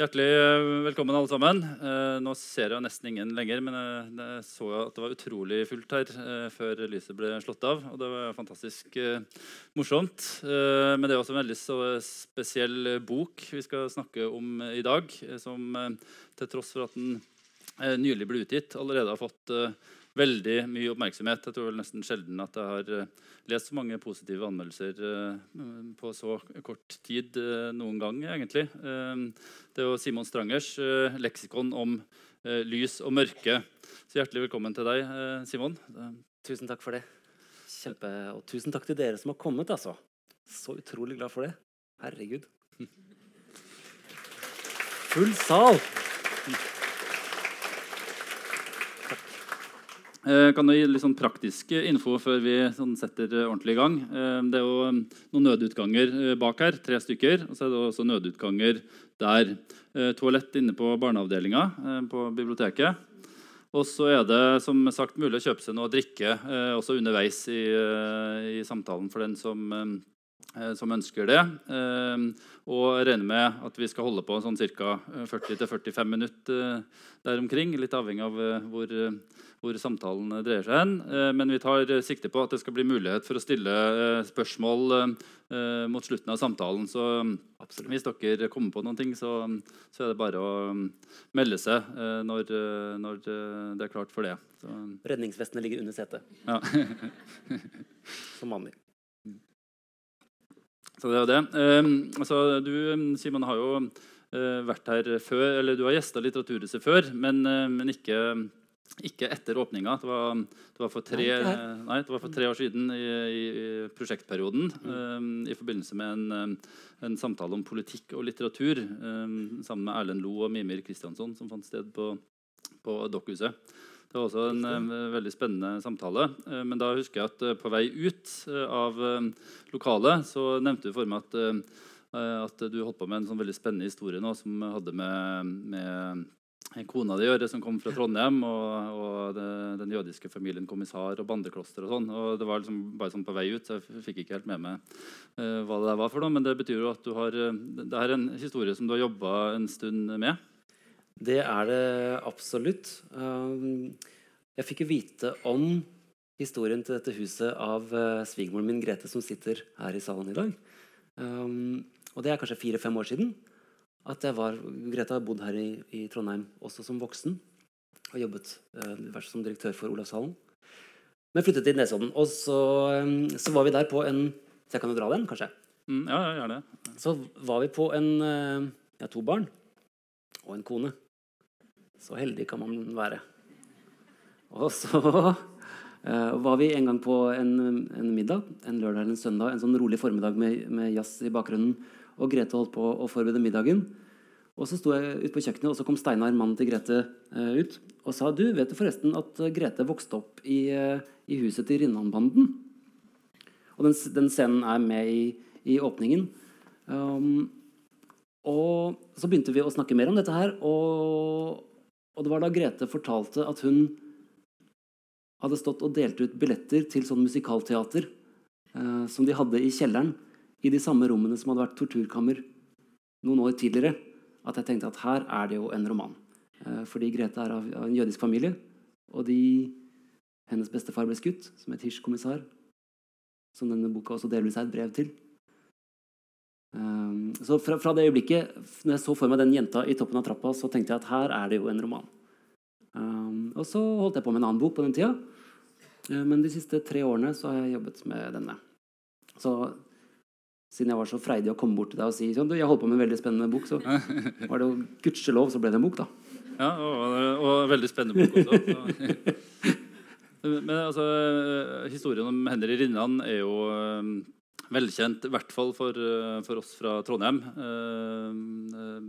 Hjertelig eh, velkommen, alle sammen. Eh, nå ser jeg nesten ingen lenger, men jeg, jeg så at det var utrolig fullt her eh, før lyset ble slått av. Og det var fantastisk eh, morsomt. Eh, men det er også en veldig spesiell bok vi skal snakke om i dag, eh, som eh, til tross for at den eh, nylig ble utgitt, allerede har fått eh, veldig mye oppmerksomhet. Jeg tror vel nesten sjelden at jeg har eh, lest så mange positive anmeldelser eh, på så kort tid eh, noen gang, egentlig. Det er jo Simon Strangers leksikon om lys og mørke. Så hjertelig velkommen til deg, Simon. Tusen takk for det. Kjempe, og tusen takk til dere som har kommet. altså. Så utrolig glad for det. Herregud. Full sal! Eh, kan du gi litt sånn praktisk info før vi sånn setter eh, ordentlig i gang? Eh, det er jo eh, noen nødutganger eh, bak her, tre stykker. Og så er det også nødutganger der. Toalett inne på barneavdelinga på biblioteket. Og så er det som sagt mulig å kjøpe seg noe å drikke også underveis i, i samtalen for den som, eh, som ønsker det. Eh, og jeg regner med at vi skal holde på sånn ca. 40-45 minutter eh, der omkring. Litt avhengig av eh, hvor, eh, hvor samtalen dreier seg hen. Eh, Men vi tar eh, sikte på at det skal bli mulighet for å stille eh, spørsmål eh, eh, mot slutten av samtalen. Så Absolutt. hvis dere kommer på noen ting, så, så er det bare å melde seg eh, når, eh, når eh, det er klart for det. Så, Redningsvestene ligger under setet, ja. som vanlig. Så det er det. Eh, altså, du, Simon, har jo eh, vært her før, eller du har gjesta Litteraturhuset før, men, eh, men ikke, ikke etter åpninga. Det var, det, det var for tre år siden i, i, i prosjektperioden Um, i forbindelse med en, eh, en samtale om politikk og litteratur um, sammen med Erlend Lo og Mimir Kristiansson, som fant sted på, på Dokkhuset. Det var også en eh, veldig spennende samtale. Eh, men da husker jeg at eh, på vei ut av lokalet så nevnte du for meg at, at du holdt på med en sånn veldig spennende historie nå som hadde med, med kona di gjøre, som kom fra Trondheim, og, og det, den jødiske familien Kommissar og bandekloster og sånn. Og det var liksom bare sånn på vei ut, så jeg fikk ikke helt med meg uh, hva det der var for noe. Men det betyr jo at du har Det er en historie som du har jobba en stund med. Det er det absolutt. Um, Jeg fikk jo vite om historien til dette huset av uh, svigermoren min Grete, som sitter her i salen i dag. Um, og det er kanskje fire-fem år siden. at jeg var, Grete har bodd her i, i Trondheim også som voksen. Og jobbet som direktør for Olavshallen. Men flyttet til Nesodden. Og så, så var vi der på en Så jeg kan jo dra den, kanskje? Mm, ja, ja, det. Så var vi på en Jeg Ja, to barn og en kone. Så heldig kan man være. Og så eh, var vi en gang på en, en middag, en lørdag eller en søndag, en sånn rolig formiddag med, med jazz i bakgrunnen. Og Grete holdt på å forberede middagen. Og så sto jeg ute på kjøkkenet, og så kom Steinar, mannen til Grete, eh, ut og sa du, vet du forresten at eh, Grete vokste opp i, i huset til Rinnanbanden? Og den, den scenen er med i, i åpningen. Um, og så begynte vi å snakke mer om dette her, og, og det var da Grete fortalte at hun hadde stått og delt ut billetter til sånn musikalteater eh, som de hadde i kjelleren, i de samme rommene som hadde vært torturkammer noen år tidligere, at jeg tenkte at her er det jo en roman. Eh, fordi Grete er av, av en jødisk familie, og de, hennes bestefar ble skutt, som et Hirsch-kommissar, som denne boka også delvis er et brev til. Um, så fra, fra det øyeblikket når jeg så for meg den jenta i toppen av trappa, så tenkte jeg at her er det jo en roman. Um, og så holdt jeg på med en annen bok på den tida. Uh, men de siste tre årene så har jeg jobbet med denne. Så siden jeg var så freidig å komme bort til deg og si sånn, du, jeg holdt på med en veldig spennende bok, så var det jo gudskjelov så ble det en bok, da. Ja, og, og veldig spennende bok også. Så. Men altså, historien om Henry Rinnan er jo eh, velkjent, i hvert fall for, eh, for oss fra Trondheim. Eh, eh,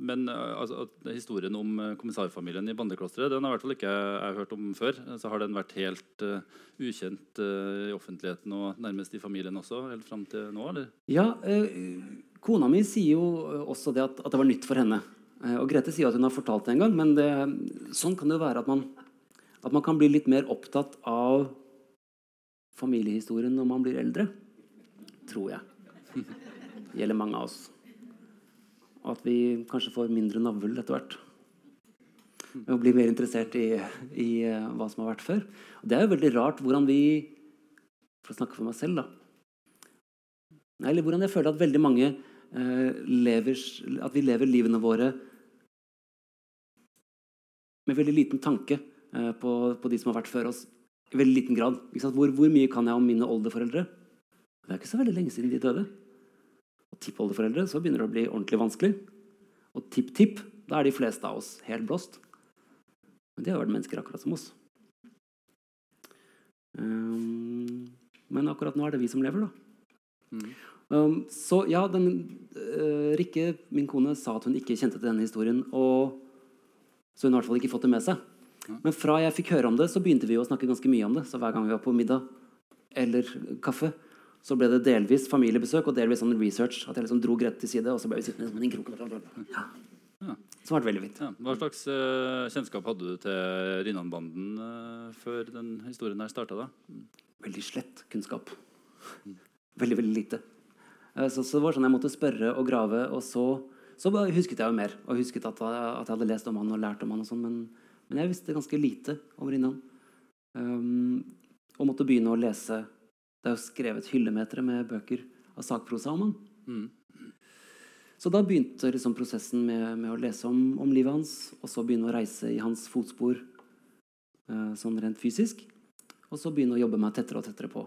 Men altså, historien om kommissarfamilien i bandeklosteret den har i hvert fall ikke jeg hørt om før. Så har den vært helt uh, ukjent uh, i offentligheten og nærmest i familien også, helt fram til nå? eller? Ja, uh, kona mi sier jo også det at, at det var nytt for henne. Og Grete sier at hun har fortalt det en gang, men det, sånn kan det jo være at man, at man kan bli litt mer opptatt av familiehistorien når man blir eldre. Tror jeg. Det gjelder mange av oss. Og at vi kanskje får mindre navl etter hvert. Og blir mer interessert i, i eh, hva som har vært før. Og det er jo veldig rart hvordan vi For å snakke for meg selv, da. Eller hvordan jeg føler at veldig mange eh, lever At vi lever livene våre med veldig liten tanke eh, på, på, de som har vært før oss. I veldig liten grad. Hvor, hvor, mye kan jeg om mine oldeforeldre? Det er ikke så veldig lenge siden de døde. Og tippoldeforeldre så begynner det å bli ordentlig vanskelig. Og tipp-tipp, da er de fleste av oss helt blåst. Men de har vært mennesker akkurat som oss. Um, men akkurat nå er det vi som lever, da. Mm. Um, så ja, den, uh, Rikke, min kone, sa at hun ikke kjente til denne historien. Og så hun har i hvert fall ikke fått det med seg. Men fra jeg fikk høre om det, så begynte vi å snakke ganske mye om det. Så hver gang vi var på middag eller kaffe, så ble det delvis familiebesøk og delvis sånn research. At jeg liksom dro Grete til side, og så ble vi sittende som en krok. Ja. Ja. Som har vært veldig fint. Ja. Hva slags uh, kjennskap hadde du til Rinnan-banden uh, før den historien her starta? Veldig slett kunnskap. Veldig, veldig lite. Uh, så, så, det var sånn jeg måtte spørre og grave, og så, så husket jeg jo mer. Og husket at, at, jeg hadde lest om han og lært om han og sånn. Men men jeg visste ganske lite om Rinnan. Um, og måtte begynne å lese Det er jo skrevet hyllemetere med bøker av sakprosa om han. Mm. Så da begynte liksom prosessen med, med, å lese om, om, livet hans, og så begynne å reise i hans fotspor eh, sånn rent fysisk. Og så begynne å jobbe meg tettere og tettere på,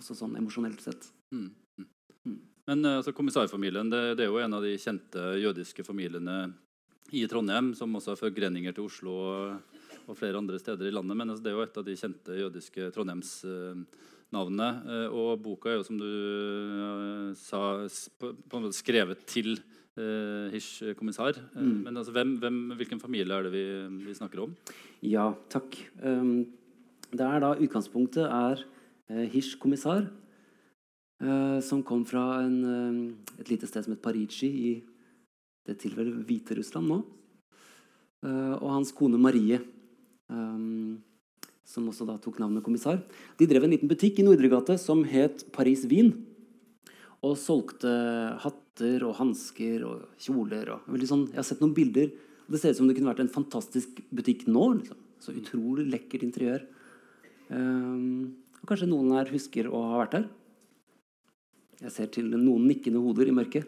også sånn emosjonelt sett. Mm. Mm. Men uh, altså, kommissarfamilien det, det, er jo en av de kjente jødiske familiene i Trondheim, som også har forgreninger til Oslo og, og, flere andre steder i landet. Men altså, det er jo et av de kjente jødiske Trondheims... Eh, og boka er jo, som du uh, sa, på, på, en måte skrevet til uh, Hish kommissar. Mm. Men altså, hvem, hvem, hvilken familie er det vi, vi snakker om? Ja, takk. Um, det er da Utgangspunktet er uh, Hish kommissar. som kom fra en, et lite sted som het Parici i det tilfellet Hviterussland nå. Og hans kone Marie, um, som også da tok navnet kommissar. De drev en liten butikk i Nordregate som het Paris Vin. Og solgte hatter og hansker og kjoler. Og sånn, jeg har sett noen bilder. og Det ser ut som det kunne vært en fantastisk butikk nå. Liksom. Så utrolig lekkert interiør. Um, og kanskje noen her husker å ha vært der. Jeg ser til noen nikkende hoder i mørket.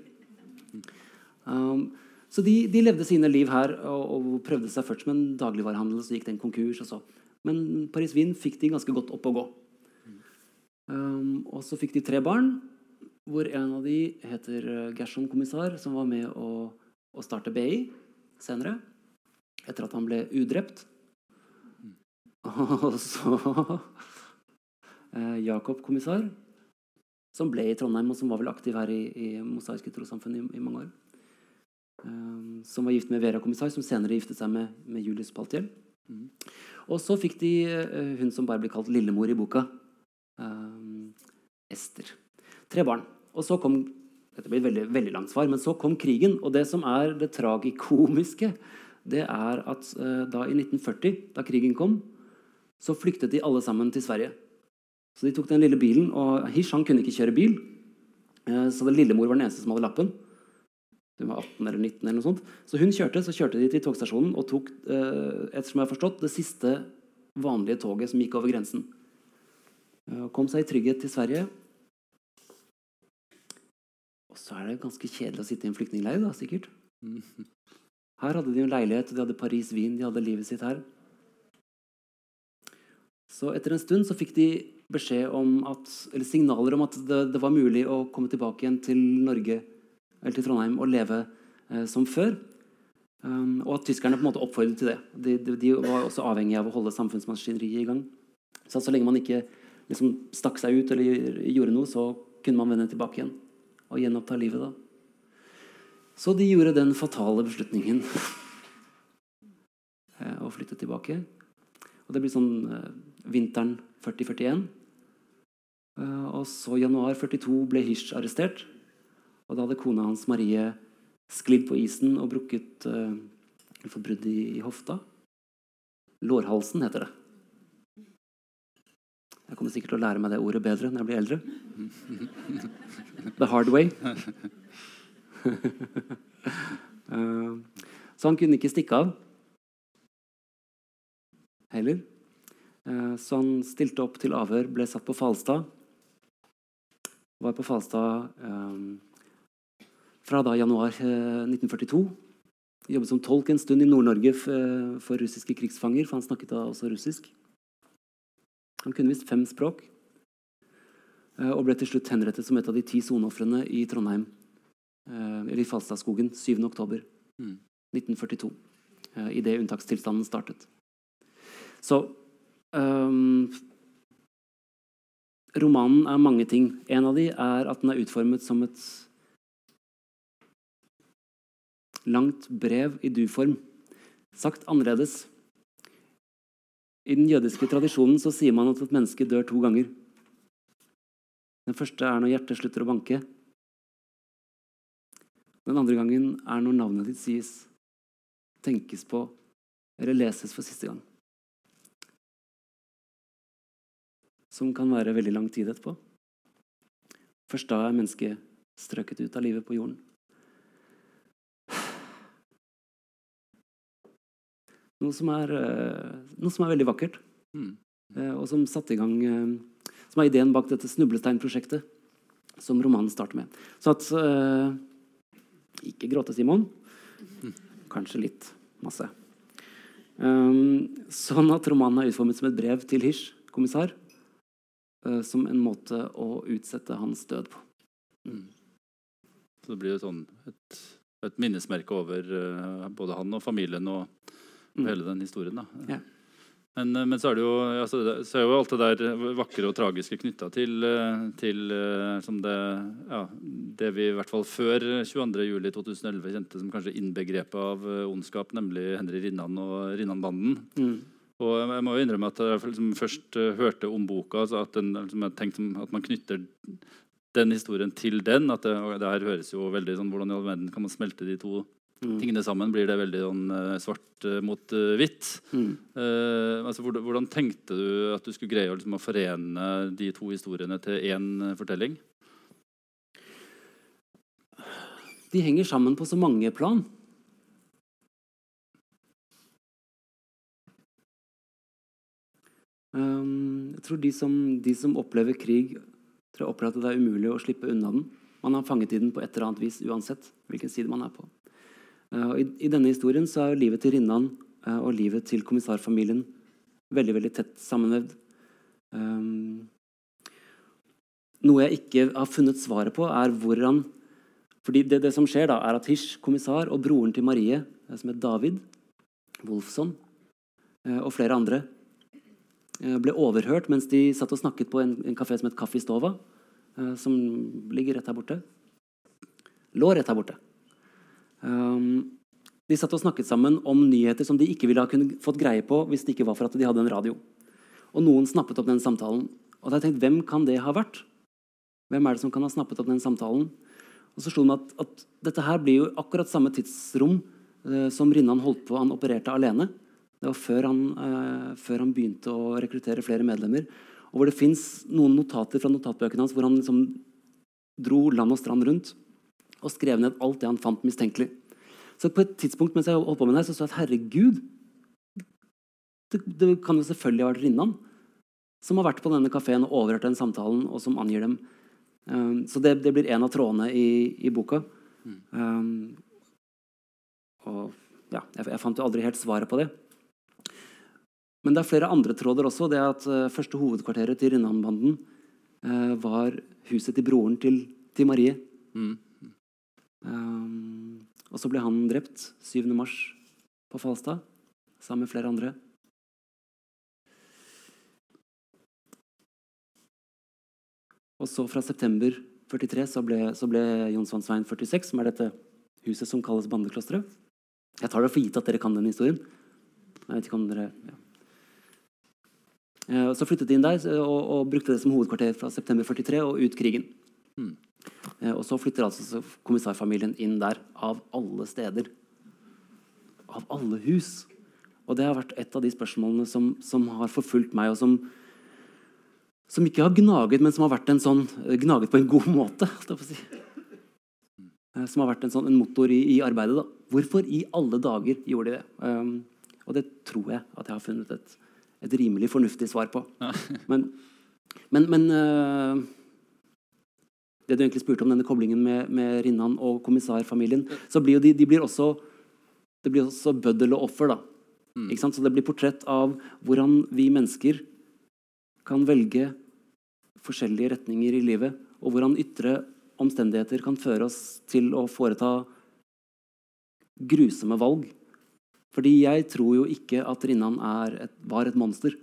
Um, så de, de, levde sine liv her og, og, prøvde seg først med en dagligvarehandel. Så gikk det en konkurs. og så. Men Paris Wien fikk de ganske godt opp og gå. Um, og så fikk de tre barn, hvor en av de heter Gerson Gershon Kommissar, som var med å, å starte BI senere. Etter at han ble udrept. Og så uh, Jakob Kommissar, som ble i Trondheim, og som var vel aktiv her i, i Mosaiske trossamfunn i, i mange år. Um, som var gift med Vera Kommissar, som senere giftet seg med, med Julius Paltiel. Mm. Og så fikk de uh, hun som bare blir kalt lillemor i boka. Um, Ester. Tre barn. Og så kom dette blir et veldig, veldig langt svar, men så kom krigen. Og det som er det tragikomiske, det er at uh, da i 1940, da krigen kom, så flyktet de alle sammen til Sverige. Så de tok den lille bilen, og Hish han kunne ikke kjøre bil. Så det lillemor var den eneste som hadde lappen. Hun var 18 eller 19 eller noe sånt. Så hun kjørte, så kjørte de til togstasjonen og tok eh, ettersom jeg har forstått, det siste vanlige toget som gikk over grensen. Og kom seg i trygghet til Sverige. Og så er det ganske kjedelig å sitte i en flyktningleir, da, sikkert. Her hadde de en leilighet, de hadde Paris-Wien, de hadde livet sitt her. Så etter en stund så fikk de beskjed om at, eller signaler om at det, det var mulig å komme tilbake igjen til Norge eller til Trondheim og leve eh, som før. Um, og at tyskerne på en måte oppfordret til det. De, de, de, var også avhengige av å holde samfunnsmaskineriet i gang. Så så lenge man ikke liksom, stakk seg ut eller gjorde noe, så kunne man vende tilbake igjen og gjenoppta livet. da. Så de gjorde den fatale beslutningen eh, å flytte tilbake. Og det blir sånn eh, vinteren 40-41. Uh, og så januar 42 ble Hirsch arrestert. Og da hadde kona hans Marie sklidd på isen og brukket uh, forbrudd i, i, hofta. Lårhalsen heter det. Jeg kommer sikkert til å lære meg det ordet bedre når jeg blir eldre. The hard way. uh, så han kunne ikke stikke av heller. Uh, så han stilte opp til avhør, ble satt på Falstad. Var på Falstad eh, fra da januar 1942. Jobbet som tolk en stund i Nord-Norge for russiske krigsfanger, for han snakket da også russisk. Han kunne visst fem språk. Og ble til slutt henrettet som et av de ti soneofrene i Trondheim. Eller i Falstadskogen 7.10.1942. Mm. Idet unntakstilstanden startet. Så um, Romanen er mange ting. En av de er at den er utformet som et langt brev i du-form. Sagt annerledes. I den jødiske tradisjonen så sier man at et menneske dør to ganger. Den første er når hjertet slutter å banke. Den andre gangen er når navnet ditt sies, tenkes på eller leses for siste gang. som kan være veldig lang tid etterpå. Først da er mennesket strøket ut av livet på jorden. Noe som er, eh, noe som er veldig vakkert, mm. Eh, og som satte i gang eh, Som er ideen bak dette snublesteinprosjektet som romanen starter med. Så at Ikke gråte, Simon. Kanskje litt. Masse. sånn at romanen er utformet som et brev til Hirsch, kommissar, uh, som en måte å utsette hans død på. Mm. Så det blir jo sånn et, et minnesmerke over uh, både han og familien og, og mm. hele den historien. da. Ja. Men, eh, men, så er det jo, altså, så er jo alt det der vakre og tragiske knytta til, til det, ja, det vi i hvert fall før 22.07.2011 kjente som kanskje innbegrepet av ondskap, nemlig Henry Rinnan og Rinnan-banden. Mm. Og jeg må jo innrømme at jeg liksom først hørte om boka, altså at, den, liksom, jeg tenkte at man knytter den historien til den. at Det, det her høres jo veldig sånn Hvordan i all verden kan man smelte de to mm. tingene sammen? Blir det veldig sånn svart svart uh, mot hvitt? Mm. altså, hvordan, hvordan, tenkte du at du skulle greie liksom, å forene de to historiene til én fortelling? De henger sammen på så mange plan. Um, jeg tror de som, de som, opplever krig, tror jeg opplever at det er umulig å slippe unna den. Man har fanget i den på et eller annet vis uansett hvilken side man er på. Uh, i, i, denne historien så er livet til Rinnan uh, og livet til kommissarfamilien veldig veldig tett sammenvevd. Um, noe jeg ikke har funnet svaret på, er hvordan fordi det, det, som skjer da, er at Hish, kommissar, og broren til Marie, som heter David Wolfson, og flere andre, Eh, ble overhørt mens de satt og snakket på en, en kafé som het Kaffistova, Stova, eh, som ligger rett her borte. Lå rett her borte. Um, de satt og snakket sammen om nyheter som de ikke ville ha fått greie på hvis det ikke var for at de hadde en radio. Og noen snappet opp den samtalen. Og da har jeg hvem kan det ha vært? Hvem er det som kan ha snappet opp den samtalen? Og så slo det meg at, at, dette her blir jo akkurat samme tidsrom eh, som Rinnan holdt på. Han opererte alene. Det var før han, eh, før han, begynte å rekruttere flere medlemmer. Og hvor det fins noen notater fra notatbøkene hans hvor han liksom dro land og strand rundt og skrev ned alt det han fant mistenkelig. Så på et tidspunkt mens jeg holdt på med det, så sa jeg at herregud det, det, kan jo selvfølgelig ha vært Rinnan som har vært på denne kafeen og overhørt den samtalen, og som angir dem. Um, så det, det, blir en av trådene i, i boka. Um, og ja, jeg, jeg fant jo aldri helt svaret på det. Men det er flere andre tråder også. Det at uh, Første hovedkvarteret til Rinnan-banden uh, var huset til broren til, til Marie. Mm. Um, og så ble han drept 7. mars på Falstad sammen med flere andre. Og så fra september 43 så ble, så ble Jonsvannsveien 46, som er dette huset som kalles Bandeklosteret. Jeg tar det for gitt at dere kan den historien. Jeg vet ikke om dere... Ja. Eh, så flyttet de inn der og, og, brukte det som hovedkvarter fra september 43 og ut krigen. Mm. Og så flytter altså kommissarfamilien inn der, av alle steder. Av alle hus. Og det har vært et av de spørsmålene som, som har forfulgt meg, og som, som ikke har gnaget, men som har vært en sånn, gnaget på en god måte. Si. eh, som har vært en, sånn, en motor i, i, arbeidet. Da. Hvorfor i alle dager gjorde de det? Um, og det tror jeg at jeg har funnet et, et rimelig fornuftig svar på. Men, men, men uh, det du egentlig spurte om, denne koblingen med, med Rinnan og kommissærfamilien, så blir jo de, de blir også det blir også bøddel og offer. da. Mm. Så det blir portrett av hvordan vi mennesker kan velge forskjellige retninger i livet, og hvordan ytre omstendigheter kan føre oss til å foreta grusomme valg. Fordi jeg tror jo ikke at Rinnan et, var et monster.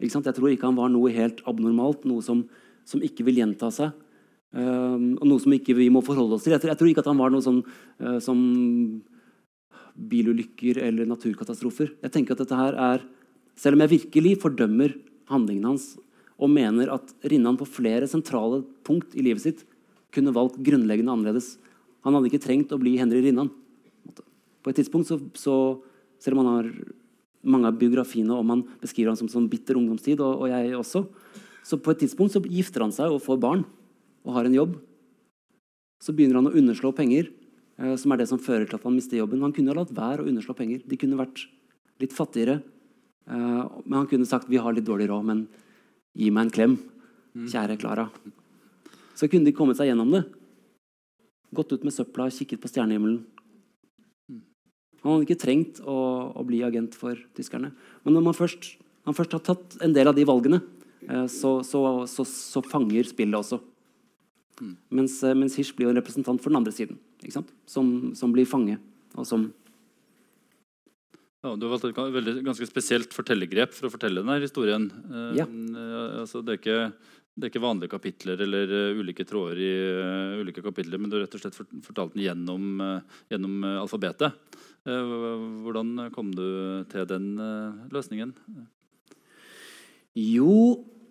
Jeg tror ikke han var noe helt abnormalt, noe som, som ikke vil gjenta seg. Um, og noe som ikke vi må forholde oss til. Jeg tror, jeg tror ikke at han var noe sånn uh, som bilulykker eller naturkatastrofer. Jeg tenker at dette her er, Selv om jeg virkelig fordømmer handlingen hans og mener at Rinnan på flere sentrale punkt i livet sitt kunne valgt grunnleggende annerledes Han hadde ikke trengt å bli Henry Rinnan. På et tidspunkt så, så Selv om han har mange av biografiene om han beskriver han som, som bitter ungdomstid, og, og, jeg også, så på et tidspunkt så gifter han seg og får barn og har en jobb. Så begynner han å underslå penger Eh, som er det som fører til at han mister jobben. Han kunne ha latt være å underslå penger. De kunne vært litt fattigere. Eh, men han kunne sagt 'vi har litt dårlig råd, men gi meg en klem', mm. kjære Klara. Så kunne de kommet seg gjennom det. Gått ut med søpla, kikket på stjernehimmelen. Mm. Han hadde ikke trengt å, å, bli agent for tyskerne. Men når man først, man først har tatt en del av de valgene, eh, så, så, så, så fanger spillet også. Mm. Mens, mens Hirsch blir jo en representant for den andre siden som, som, blir fange. og som ja, Du har valgt et veldig, ganske spesielt fortellergrep for å fortelle denne historien. Eh, ja. Uh, altså, det, er ikke, det, er ikke, vanlige kapitler eller uh, ulike tråder i uh, ulike kapitler, men du har rett og slett fortalt den gjennom, gjennom alfabetet. hvordan kom du til den løsningen? Jo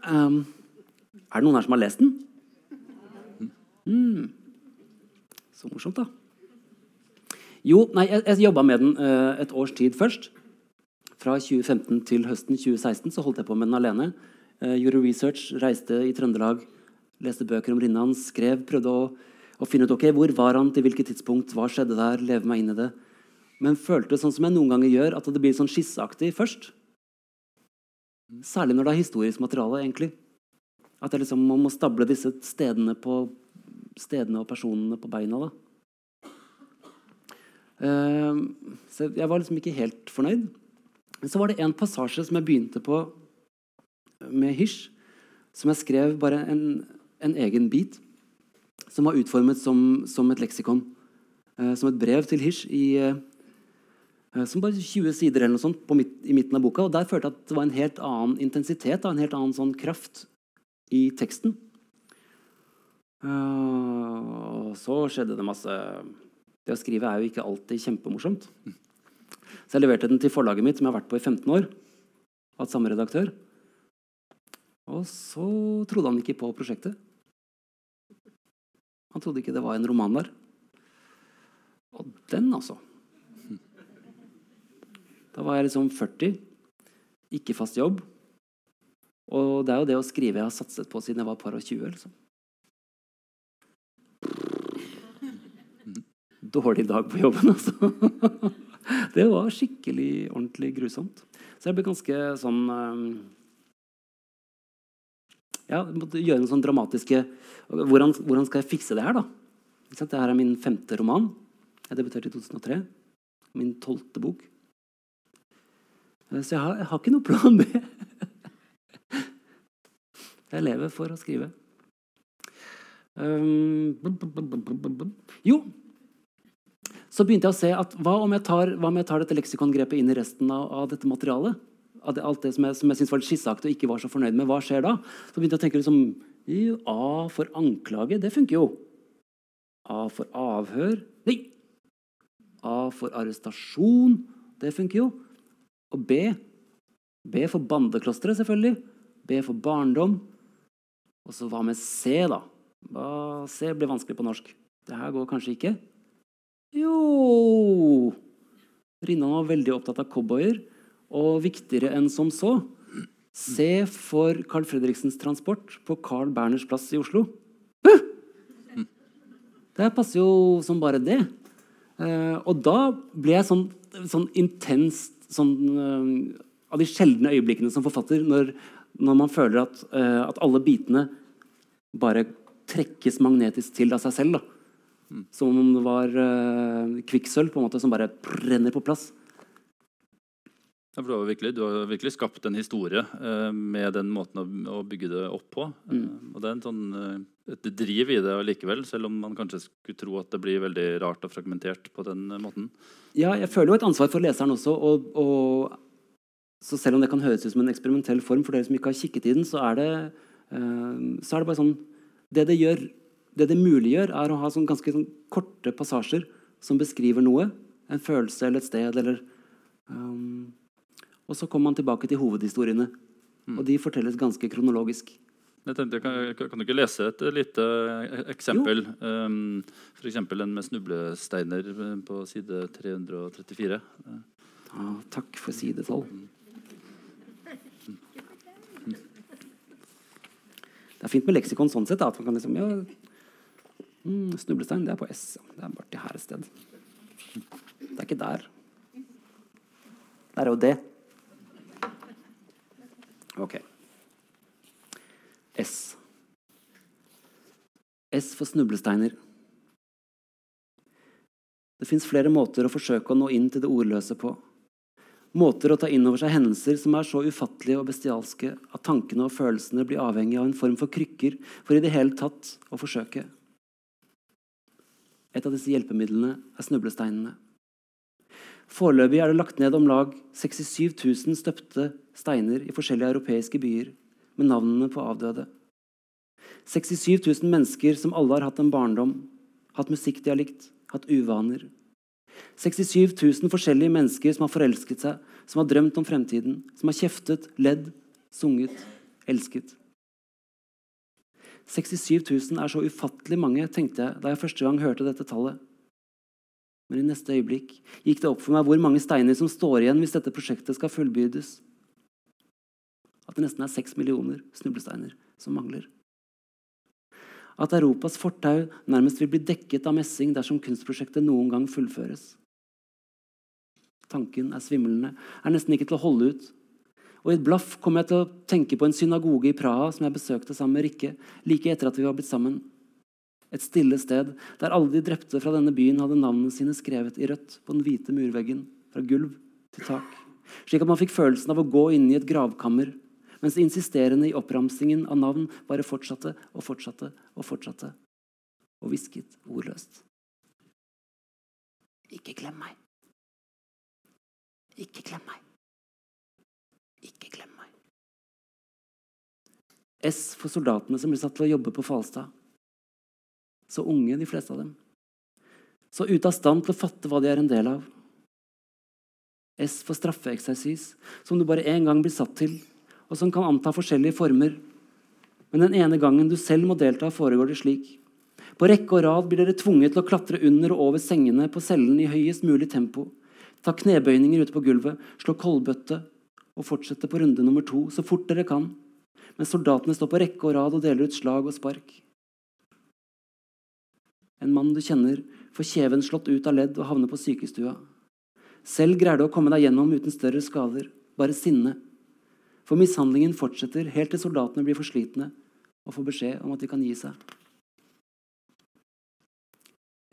um, Er det noen her som har lest den? Mm. Så morsomt, da. Jo, nei, jeg, jeg jobba med den uh, et års tid først. Fra 2015 til høsten 2016 så holdt jeg på med den alene. Uh, gjorde research, reiste i Trøndelag, leste bøker om Rinnan, skrev, prøvde å, å, finne ut ok, hvor var han, til hvilket tidspunkt, hva skjedde der, leve meg inn i det. Men følte sånn som jeg noen ganger gjør, at det blir sånn skisseaktig først. Særlig når det er historisk materiale. egentlig. At jeg liksom må stable disse stedene på stedene og personene på beina. da. Uh, så jeg var liksom ikke helt fornøyd. Men så var det en passasje som jeg begynte på med hysj, som jeg skrev bare en, en egen bit, som var utformet som, som et leksikon. Uh, som et brev til hysj i uh, som bare 20 sider eller noe sånt midt, i midten av boka. og Der følte jeg at det var en helt annen intensitet, en helt annen sånn kraft i teksten. Og så skjedde det masse Det å skrive er jo ikke alltid kjempemorsomt. Så jeg leverte den til forlaget mitt, som jeg har vært på i 15 år. Hatt samme redaktør. Og så trodde han ikke på prosjektet. Han trodde ikke det var en roman der. Og den, altså. Da var jeg liksom 40, ikke fast jobb. Og det er jo det å skrive jeg har satset på siden jeg var par og 20. Liksom. Dårlig dag på jobben, altså. Det var skikkelig ordentlig grusomt. Så jeg ble ganske sånn ehm, Ja, måtte gjøre en sånn dramatiske hvordan, hvordan, skal jeg fikse det her, da? Dette her er min femte roman. Jeg debuterte i 2003. Min tolvte bok. Så jeg har, jeg har ikke noe plan B. Jeg lever for å skrive. Um, jo, så begynte jeg å se at hva om jeg tar, om jeg tar dette leksikongrepet inn i resten av, av dette materialet? Av det, alt det som jeg, som jeg syntes var litt og ikke var så fornøyd med. Hva skjer da? Så begynte jeg å tenke liksom, A for anklage, det funker jo. A for avhør Nei! A for arrestasjon, det funker jo. Og B B for bandeklosteret, selvfølgelig. B for barndom. Og så hva med C, da? C blir vanskelig på norsk. Det her går kanskje ikke. Jo Rinnan var veldig opptatt av cowboyer. Og viktigere enn som så Se for Carl Fredriksens transport på Carl Berners plass i Oslo. Det passer jo som bare det. Eh, og da ble jeg sånn, sånn intenst sånn, eh, Av de sjeldne øyeblikkene som forfatter, når, når man føler at, eh, at alle bitene bare trekkes magnetisk til av seg selv. da. Som om det var uh, kvikksølv på en måte, som bare renner på plass. Ja, du, har virkelig, du har virkelig skapt en historie uh, med den måten å, å bygge det opp på. Eh, og det er en sånn, uh, et driv i det likevel, selv om man kanskje skulle tro at det blir veldig rart og fragmentert på den måten. Ja, jeg føler jo et ansvar for leseren også. Og, og, så selv om det kan høres ut som en eksperimentell form for dere som ikke har kikket i den, så er det, så er det bare sånn Det det gjør, det det muliggjør, er å ha sånn ganske sånn korte passasjer som beskriver noe. En følelse eller et sted eller um, Og så kommer man tilbake til hovedhistoriene. Og de fortelles ganske kronologisk. Jeg tenkte, kan, kan du ikke lese et lite eksempel? Um, F.eks. en med snublesteiner eh, på side 334. Ja, takk for sidetall. Det er fint med leksikon sånn sett. At man kan liksom, ja, mm, Snublestein, det er på S. Det er bare til her et sted. Det er ikke der. Det er jo det. Ok. S. S for snublesteiner. Det fins flere måter å forsøke å nå inn til det ordløse på. Måter å ta inn over seg hendelser som er så ufattelige og bestialske at tankene og følelsene blir avhengig av en form for krykker for i det hele tatt å forsøke. Et av disse hjelpemidlene er snublesteinene. Foreløpig er det lagt ned om lag 67 000 støpte steiner i forskjellige europeiske byer med navnene på avdøde. 67 000 mennesker som alle har hatt en barndom, hatt musikkdialekt, hatt uvaner. 67 000 forskjellige mennesker som har forelsket seg, som har drømt om fremtiden, som har kjeftet, ledd, sunget, elsket. 67 000 er så ufattelig mange, tenkte jeg da jeg første gang hørte dette tallet. Men i neste øyeblikk gikk det opp for meg hvor mange steiner som står igjen hvis dette prosjektet skal fullbyrdes. At det nesten er seks millioner snublesteiner som mangler. At Europas fortau nærmest vil bli dekket av messing dersom kunstprosjektet noen gang fullføres. Tanken er svimlende, er nesten ikke til å holde ut. Og I et blaff kom jeg til å tenke på en synagoge i Praha som jeg besøkte sammen med Rikke like etter at vi var blitt sammen. Et stille sted der alle de drepte fra denne byen hadde navnene sine skrevet i rødt på den hvite murveggen, fra gulv til tak. Slik at man fikk følelsen av å gå inn i et gravkammer, mens insisterende i oppramsingen av navn bare fortsatte og fortsatte og fortsatte, og hvisket ordløst. Ikke glem meg. Ikke glem meg. Ikke glem meg. S for soldatene som ble satt til å jobbe på Falstad. Så unge, de fleste av dem. Så ute av stand til å fatte hva de er en del av. S for straffeeksersis, som du bare én gang blir satt til, og som kan anta forskjellige former. Men den ene gangen du selv må delta, foregår det slik. På rekke og rad blir dere tvunget til å klatre under og over sengene på cellen i høyest mulig tempo. Ta knebøyninger ute på gulvet, slå koldbøtte og fortsette på runde nummer to så fort dere kan, mens soldatene står på rekke og rad og deler ut slag og spark. En mann du kjenner, får kjeven slått ut av ledd og havner på sykestua. Selv greier du å komme deg gjennom uten større skader, bare sinne. For mishandlingen fortsetter helt til soldatene blir for slitne og får beskjed om at de kan gi seg.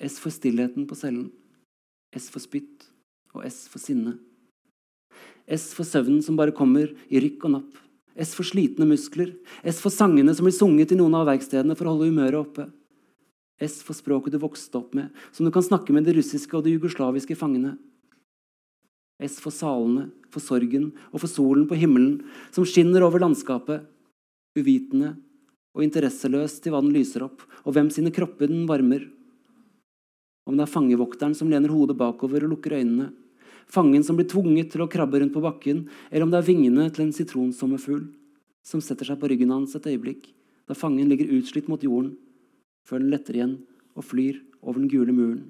S for stillheten på cellen. S for spytt. Og S for sinne. S for søvnen som bare kommer i rykk og napp. S for slitne muskler. S for sangene som blir sunget i noen av verkstedene for å holde humøret oppe. S for språket du vokste opp med, som du kan snakke med de russiske og de jugoslaviske fangene. S for salene, for sorgen og for solen på himmelen, som skinner over landskapet, uvitende og interesseløs til hva den lyser opp, og hvem sine kropper den varmer. Om det er fangevokteren som lener hodet bakover og lukker øynene, fangen som blir tvunget til å krabbe rundt på bakken, eller om det er vingene til en sitronsommerfugl som setter seg på ryggen hans et øyeblikk, da fangen ligger utslitt mot jorden, før den letter igjen og flyr over den gule muren.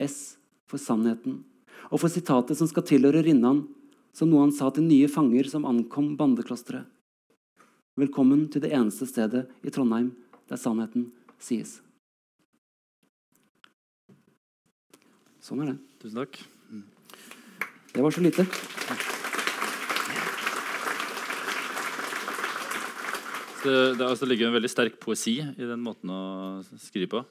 S for sannheten, og for sitatet som skal tilhøre Rinnan, som noe han sa til nye fanger som ankom bandeklosteret. Velkommen til det eneste stedet i Trondheim der sannheten sies. Sånn er det. Tusen takk. Det var så lite. Det, det altså, ligger en veldig sterk poesi i den måten å skrive på.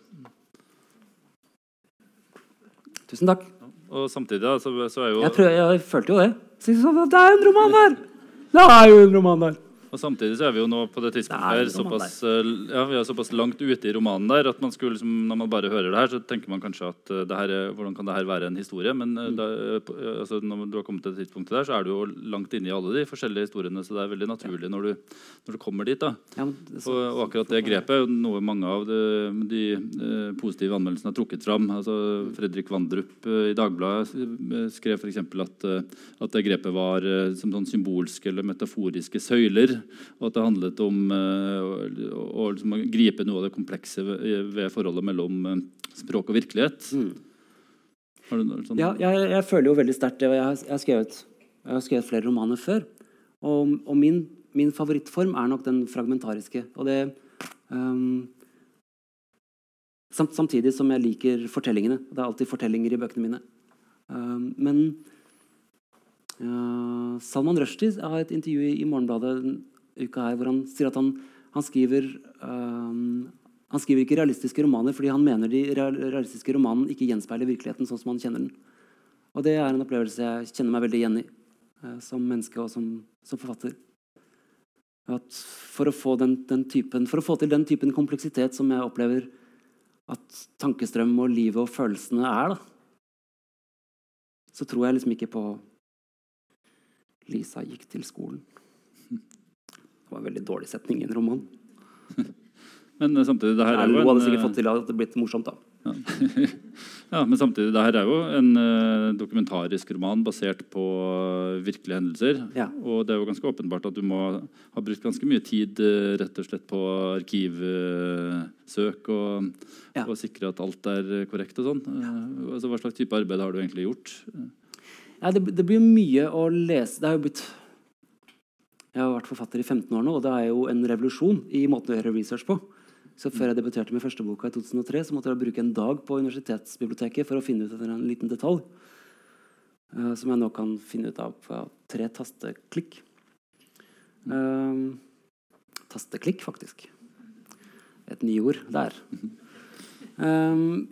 Tusen takk. Og samtidig da, så, så er jo Jeg, prøver, jeg følte jo det. Så Det er jo en roman der! Det er jo en roman der! Og samtidig så er vi jo nå på det tidspunktet såpass, eh, ja, vi er såpass langt ute i romanen der at man skulle, liksom, når man bare hører det her, så tenker man kanskje at eh, det her er, hvordan kan det her være en historie? Men eh, Mm. da, altså, når du har kommet til det tidspunktet der, så er du jo langt inne i alle de forskjellige historiene. Så det er veldig naturlig når du, når du kommer dit. da. Ja, så, Og, og akkurat det grepet er noe mange av de, de eh, positive anmeldelsene har trukket fram. Altså, Fredrik Vandrup i Dagbladet skrev f.eks. At, at det grepet var som sånn symbolske eller metaforiske søyler. Og at det handlet om eh, å, liksom gripe noe av det komplekse ved, ved forholdet mellom eh, språk og virkelighet. Mm. Har du noe sånt? ja, jeg, jeg føler jo veldig sterkt det. Jeg jeg har, skrevet, jeg har skrevet flere romaner før. Og, og min, min favorittform er nok den fragmentariske. Og det um, samt, Samtidig som jeg liker fortellingene. Det er alltid fortellinger i bøkene mine. Um, men uh, Salman Rushdie har et intervju i, i Morgenbladet uka her hvor han sier at han, han skriver um, han skriver ikke realistiske romaner fordi han mener de realistiske romanene ikke gjenspeiler virkeligheten sånn som han kjenner den. Og det er en opplevelse jeg kjenner meg veldig igjen i uh, som menneske og som, som forfatter. At for å, den, den typen, for å få til den typen kompleksitet som jeg opplever at tankestrøm og livet og følelsene er, da, så tror jeg liksom ikke på Lisa gikk til skolen. Var en veldig dårlig setning i en roman. Men eh, samtidig, det her er jo en, hadde sikkert eh, fått til at det blitt morsomt, da. Ja, men samtidig, det her er jo en eh, dokumentarisk roman basert på virkelige hendelser. Ja. Og det er jo ganske åpenbart at du må ha brukt ganske mye tid rett og slett på arkivsøk og, Ja. og sikre at alt er korrekt og sånn. Altså, hva slags type arbeid har du egentlig gjort? Ja, det, det blir mye å lese. Det har jo blitt Jeg har vært forfatter i 15 år nå, og det er jo en revolusjon i måten å gjøre research på. Så Før jeg debuterte med første boka i 2003, så måtte jeg bruke en dag på universitetsbiblioteket for å finne ut en liten detalj. Uh, som jeg nå kan finne ut av på tre tasteklikk. Uh, tasteklikk, faktisk. Et nyord der. Um,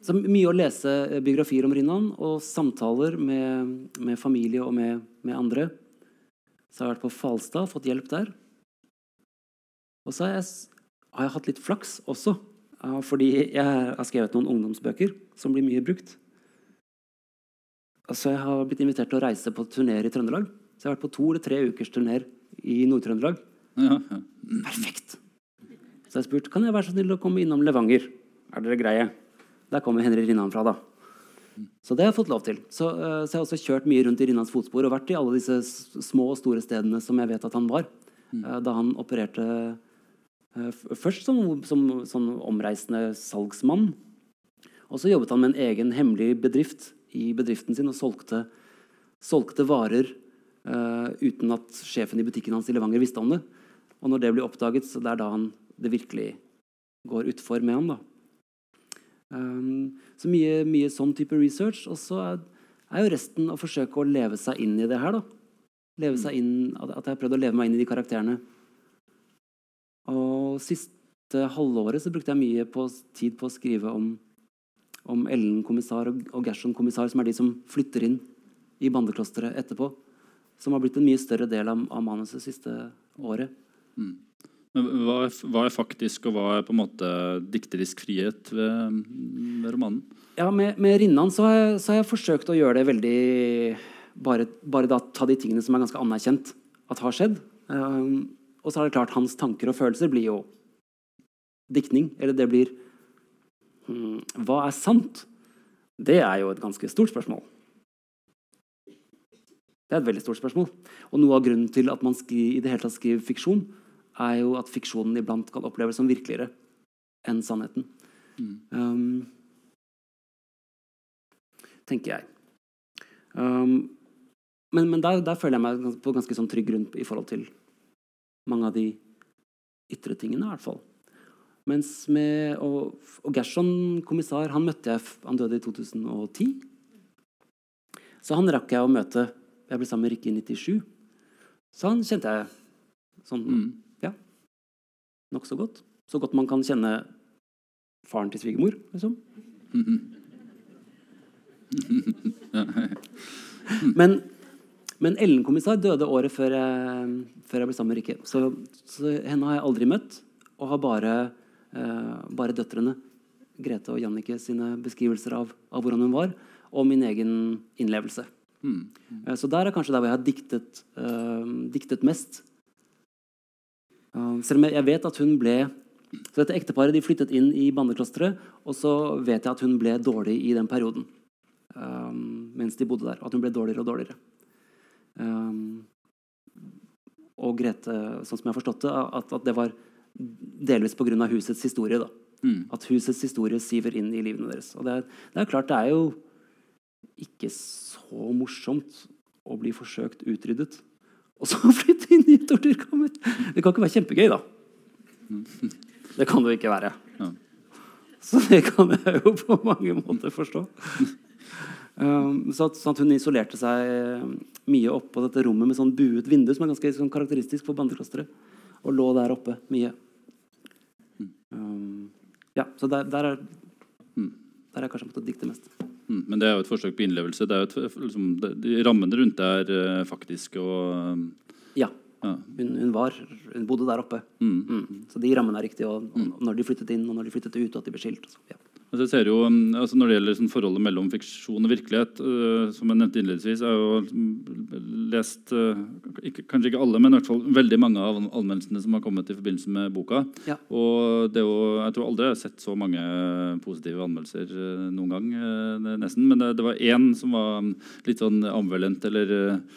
så mye å lese biografier om Rinnan og samtaler med, med familie og med, med andre. Så jeg har vært på Falstad, og fått hjelp der. Og så har jeg, har jeg hatt litt flaks også. eh, Fordi jeg har skrevet noen ungdomsbøker som blir mye brukt. Så jeg har blitt invitert til å reise på turneer i Trøndelag. Så jeg har vært på to eller tre ukers turneer i Nord-Trøndelag. Ja, ja. Perfekt! Så jeg spurte kan jeg være så snill å komme innom Levanger. Er dere greie? Der kommer Henry Rinnan fra, da. Så det har jeg fått lov til. Så, eh, så jeg har også kjørt mye rundt i Rinnans fotspor og vært i alle disse små og store stedene som jeg vet at han var. mm. Da han opererte eh, først som, som, som omreisende salgsmann. Og så jobbet han med en egen hemmelig bedrift i bedriften sin og solgte, solgte varer uh, uten at sjefen i butikken hans i Levanger visste om det. Og når det blir oppdaget, så det er da han, det virkelig går utfor med ham. da. Um, så mye, mye sånn type research. Og så er, er jo resten å forsøke å leve seg inn i det her. da. Leve seg inn, At jeg har prøvd å leve meg inn i de karakterene. Og siste halvåret så brukte jeg mye på, tid på å skrive om, om Ellen-kommissar og, og Gershon-kommissar, som er de som flytter inn i bandeklosteret etterpå. Som har blitt en mye større del av, av manuset siste året. Men hva er, hva er faktisk, og hva er på en måte dikterisk frihet ved, ved romanen? Ja, med, med Rinnan så har, jeg, så har jeg forsøkt å gjøre det veldig Bare, bare da ta de tingene som er ganske anerkjent at har skjedd. Um, og så er det klart hans tanker og følelser blir jo diktning. Eller det blir hmm, Hva er sant? Det er jo et ganske stort spørsmål. Det er et veldig stort spørsmål. Og noe av grunnen til at man skri, i det hele tatt skriver fiksjon, er jo at fiksjonen iblant kan oppleves som virkeligere enn sannheten. Um, tenker jeg. Um, men men der, der føler jeg meg på ganske sånn trygg grunn i forhold til mange av de ytre tingene, i hvert fall. Mens med, og, og Gerson, kommissar, han møtte jeg Han døde i 2010. Så han rakk jeg å møte. Jeg ble sammen med Rikke i 97. Så han kjente jeg sånn Ja. Nokså godt. Så godt man kan kjenne faren til svigermor, liksom. Men, men Ellen-kommissar døde året før jeg, før jeg ble sammen med Rikke. Så, så henne har jeg aldri møtt, og har bare, eh, bare døtrene. Grete og Jannicke sine beskrivelser av, av hvordan hun var, og min egen innlevelse. Eh, så der er kanskje der hvor jeg har diktet, eh, diktet mest. Eh, selv om jeg, vet at hun ble Så dette ekteparet de flyttet inn i bandeklosteret, og så vet jeg at hun ble dårlig i den perioden. eh, mens de bodde der. Og at hun ble dårligere og dårligere. Um, og Grete, sånn som jeg har forstått det, at, at det var delvis pga. husets historie. da. At husets historie siver inn i livene deres. Og det, er- det er klart, det er jo ikke så morsomt å bli forsøkt utryddet og så flytte inn i et torturkammer. Det kan ikke være kjempegøy, da. Det kan det jo ikke være. Så det kan jeg jo på mange måter forstå. Um, så, at, sånn at hun isolerte seg eh, mye oppå dette rommet med sånn buet vindu, som er ganske sånn, karakteristisk for bandeklosteret, og lå der oppe mye. Um, ja, så der, der, er, der er kanskje måttet dikte mest. Mm, Men det er jo et forsøk på innlevelse. Det er jo et, liksom, det, de rammene rundt det er uh, faktiske og um, Ja. ja. Hun, hun, var, hun bodde der oppe. Mm. Så de rammene er riktige. Og, og når de flyttet inn, og når de flyttet ut, og at de ble skilt. og så, ja. Altså, jo, altså Når det gjelder sånn forholdet mellom fiksjon og virkelighet, uh, som jeg nevnte innledningsvis, jeg har jo mm, lest øh, ikke, kanskje ikke alle, men i hvert fall veldig mange av anmeldelsene som har kommet i forbindelse med boka. Ja. Og det er jo, Jeg tror aldri jeg har sett så mange positive anmeldelser øh, noen gang, øh, nesten. Men det, det var én som var um, litt sånn ambivalent, eller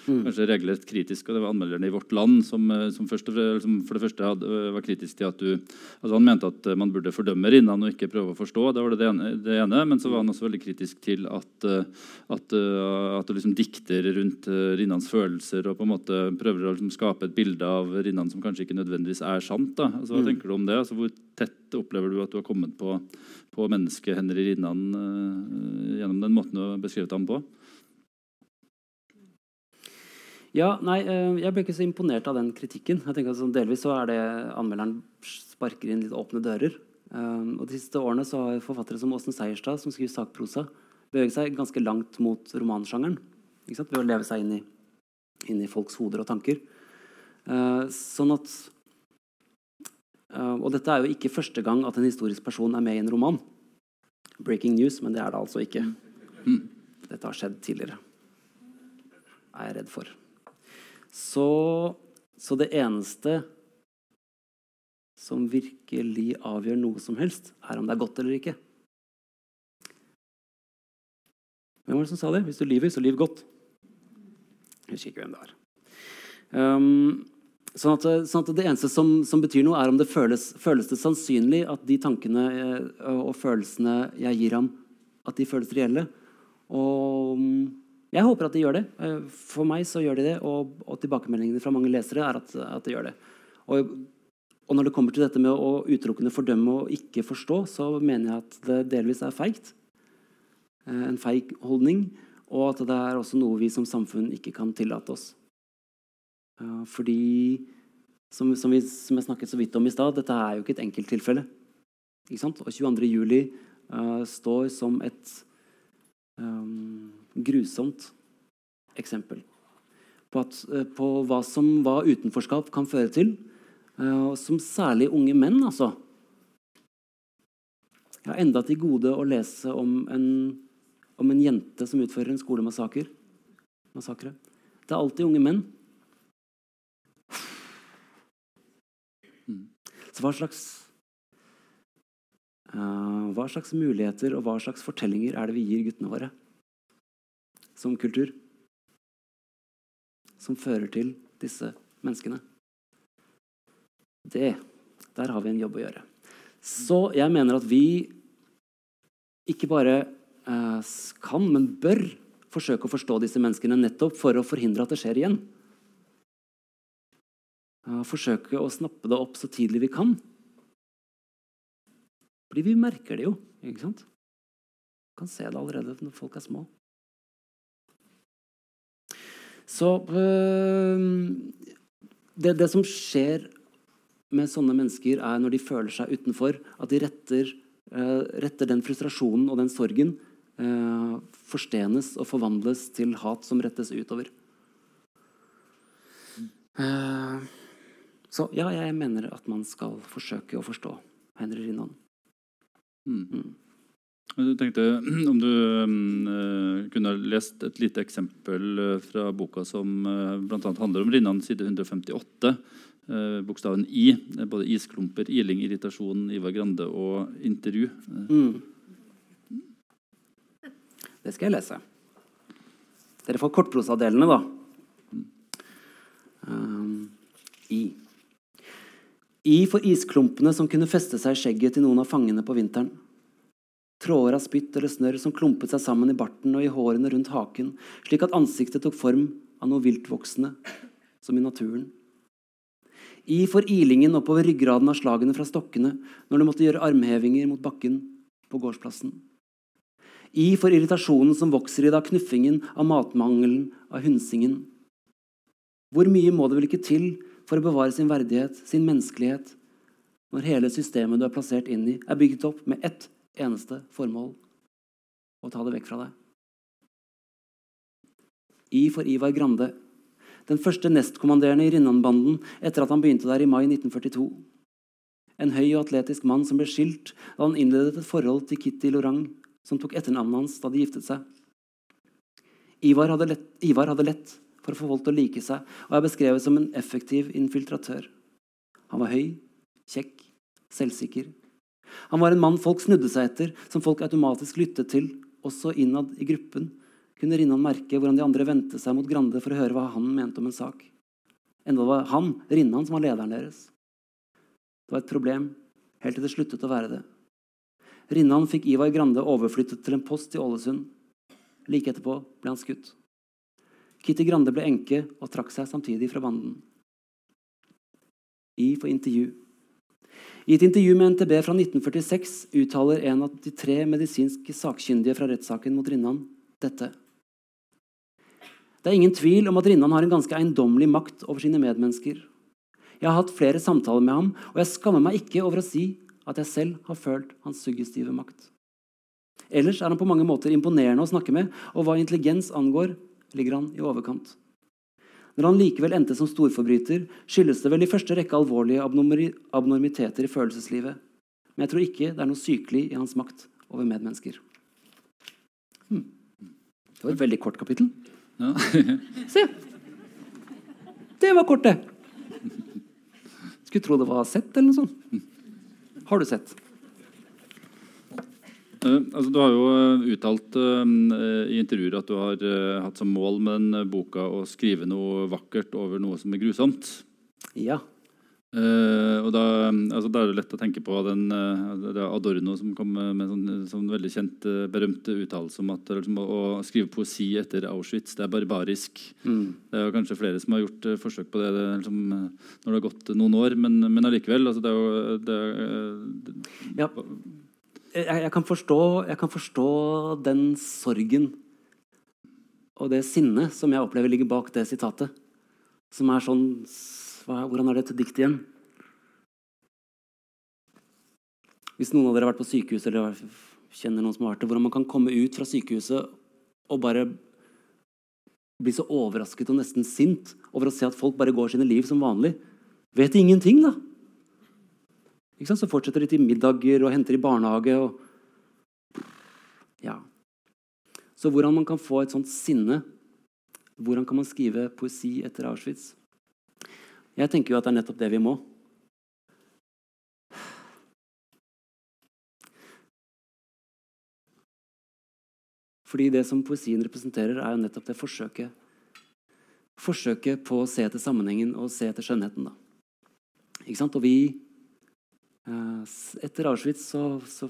mm. kanskje regelrett kritisk. og Det var anmelderne i Vårt Land som, som, først, som for det første hadde, var kritisk til at du altså Han mente at man burde fordømme Rinnan og ikke prøve å forstå. Det var det ene, det ene, Men så var han også veldig kritisk til at, eh, at, eh, at du liksom dikter rundt eh, Rinnans følelser og på en måte prøver å liksom skape et bilde av Rinnan som kanskje ikke nødvendigvis er sant. Altså, hva tenker du om det? Altså, hvor tett opplever du at du har kommet på, på mennesket Henry Rinnan uh, gjennom den måten du har beskrevet ham på? Ja, nei, eh, Jeg ble ikke så imponert av den kritikken. Jeg tenker at sånn Delvis så er det anmelderen sparker inn litt åpne dører. Eh, og De siste årene så har forfattere som Åsen Seierstad, som skriver sakprosa, beveget seg ganske langt mot romansjangeren. Ved å leve seg inn i, inn i folks hoder og tanker. Eh, sånn at eh, Og dette er jo ikke første gang at en historisk person er med i en roman. Breaking news, men det er det altså ikke. Dette har skjedd tidligere. Er jeg redd for. Så, så det eneste som virkelig avgjør noe som helst, er om det er godt eller ikke. Hvem var det som sa det? Hvis du lyver, så lyv godt. Husker ikke hvem det var. Um, sånn, at, sånn at det eneste som, som betyr noe, er om det føles, føles det sannsynlig at de tankene jeg, og følelsene jeg gir ham, at de føles reelle. Og mm, jeg håper at de gjør det. Eh, For meg så gjør de det, og, og tilbakemeldingene fra mange lesere er at, at de gjør det. Og, og når det kommer til dette med å utelukkende fordømme og ikke forstå, så mener jeg at det delvis er feigt. Eh, En feig holdning. Og at det er også noe vi som samfunn ikke kan tillate oss. Fordi, som, som, vi, som jeg snakket så vidt om i stad, dette er jo ikke et enkelttilfelle. Ikke sant? Og 22. juli eh, står som et um, grusomt eksempel på, at, uh, på hva, som, hva utenforskap kan føre til. uh, som særlig unge menn, altså. Jeg har enda til gode å lese om en, om en jente som utfører en skolemassakre. Massakre. Det er alltid unge menn. Så hva slags uh, Hva slags muligheter og hva slags fortellinger er det vi gir guttene våre som kultur? Som fører til disse menneskene? Det Der har vi en jobb å gjøre. Så jeg mener at vi ikke bare kan, men bør forsøke å forstå disse menneskene nettopp for å forhindre at det skjer igjen. Eh, forsøke å snappe det opp så tidlig vi kan. Fordi vi merker det jo. ikke sant? Vi kan se det allerede når folk er små. Så øh, det, det, som skjer med sånne mennesker, er når de føler seg utenfor, at de retter, retter den frustrasjonen og den sorgen øh, forstenes og forvandles til hat som rettes utover. Eh, så ja, jeg mener at man skal forsøke å forstå Henry Rinnan. Mm. Mm. Jeg tenkte om du um, kunne lest et lite eksempel eh, fra boka som uh, bl.a. handler om Rinnan, side 158. Uh, bokstaven I. Både isklumper, iling, irritasjon, Ivar Grande og intervju. Mm. Det skal jeg lese. Dere får kortprosadelene, da. Um, I. I for isklumpene som kunne feste seg i skjegget til noen av fangene på vinteren. Tråder av spytt eller snørr som klumpet seg sammen i barten og i hårene rundt haken, slik at ansiktet tok form av noe viltvoksende, som i naturen. I for ilingen oppover ryggraden av slagene fra stokkene når du måtte gjøre armhevinger mot bakken på gårdsplassen. I for irritasjonen som vokser i av knuffingen, av matmangelen, av hunsingen. Hvor mye må det vel ikke til for å bevare sin verdighet, sin menneskelighet, når hele systemet du er plassert inn i, er bygget opp med ett eneste formål å ta det vekk fra deg? I for Ivar Grande, den første nestkommanderende i Rinnan-banden etter at han begynte der i mai 1942. En høy og atletisk mann som ble skilt da han innledet et forhold til Kitty Lorang, som tok etternavnet hans da de giftet seg. Ivar hadde lett, Ivar hadde lett for å få folk til å like seg, og er beskrevet som en effektiv infiltratør. Han var høy, kjekk, selvsikker. Han var en mann folk snudde seg etter, som folk automatisk lyttet til, også innad i gruppen. Kunne Rinnan merke hvordan de andre vendte seg mot Grande for å høre hva han mente om en sak. Enda det var han, Rinnan, som var lederen deres. Det var et problem, helt til det sluttet å være det. Rinnan fikk Ivar Grande overflyttet til en post i Ålesund. Like etterpå ble han skutt. Kitty Grande ble enke og trakk seg samtidig fra banden. I for intervju. I et intervju med NTB fra 1946 uttaler en av de tre medisinske sakkyndige fra rettssaken mot Rinnan dette. Det er ingen tvil om at Rinnan har en ganske eiendommelig makt over sine medmennesker. Jeg har hatt flere samtaler med ham, og jeg skammer meg ikke over å si at jeg selv har følt hans suggestive makt. Ellers er han på mange måter imponerende å snakke med, og hva intelligens angår, ligger han i overkant. Når han likevel endte som storforbryter, skyldes det vel i første rekke alvorlige abnormiteter i følelseslivet. Men jeg tror ikke det er noe sykelig i hans makt over medmennesker. Hmm. Det var et veldig kort kapittel. Ja. Se! Det var kort, det. Skulle tro det var sett eller noe sånt. Har du sett? Uh, altså, du har jo uh, uttalt uh, i intervjuer at du har hatt som mål med den boka å skrive noe vakkert over noe som er grusomt. Ja. Og da, altså, da, er det lett å tenke på den, det er Adorno som kom med en sånn, sånn veldig kjent, berømt uttalelse om at liksom, å skrive poesi etter Auschwitz det er barbarisk. Mm. Det er kanskje flere som har gjort forsøk på det, det liksom, når det har gått noen år, men, men allikevel. Altså, det er jo det er, ja jeg, jeg, kan forstå, jeg, kan forstå, den sorgen og det sinnet som jeg opplever ligger bak det sitatet. Som er sånn hva, Hvordan er det diktet dikt igjen? Hvis noen av dere har vært på sykehus eller kjenner noen som har vært det, hvordan man kan komme ut fra sykehuset og bare bli så overrasket og nesten sint over å se at folk bare går sine liv som vanlig. Vet ingenting, da. Så fortsetter de til middager og henter i barnehage. Og ja. Så hvordan man kan få et sånt sinne Hvordan kan man skrive poesi etter Auschwitz? Jeg tenker jo at det er nettopp det vi må. Fordi det som poesien representerer, er jo nettopp det forsøket. Forsøket på å se etter sammenhengen og se etter skjønnheten. Da. Ikke sant? Og vi Eh, etter Auschwitz så, så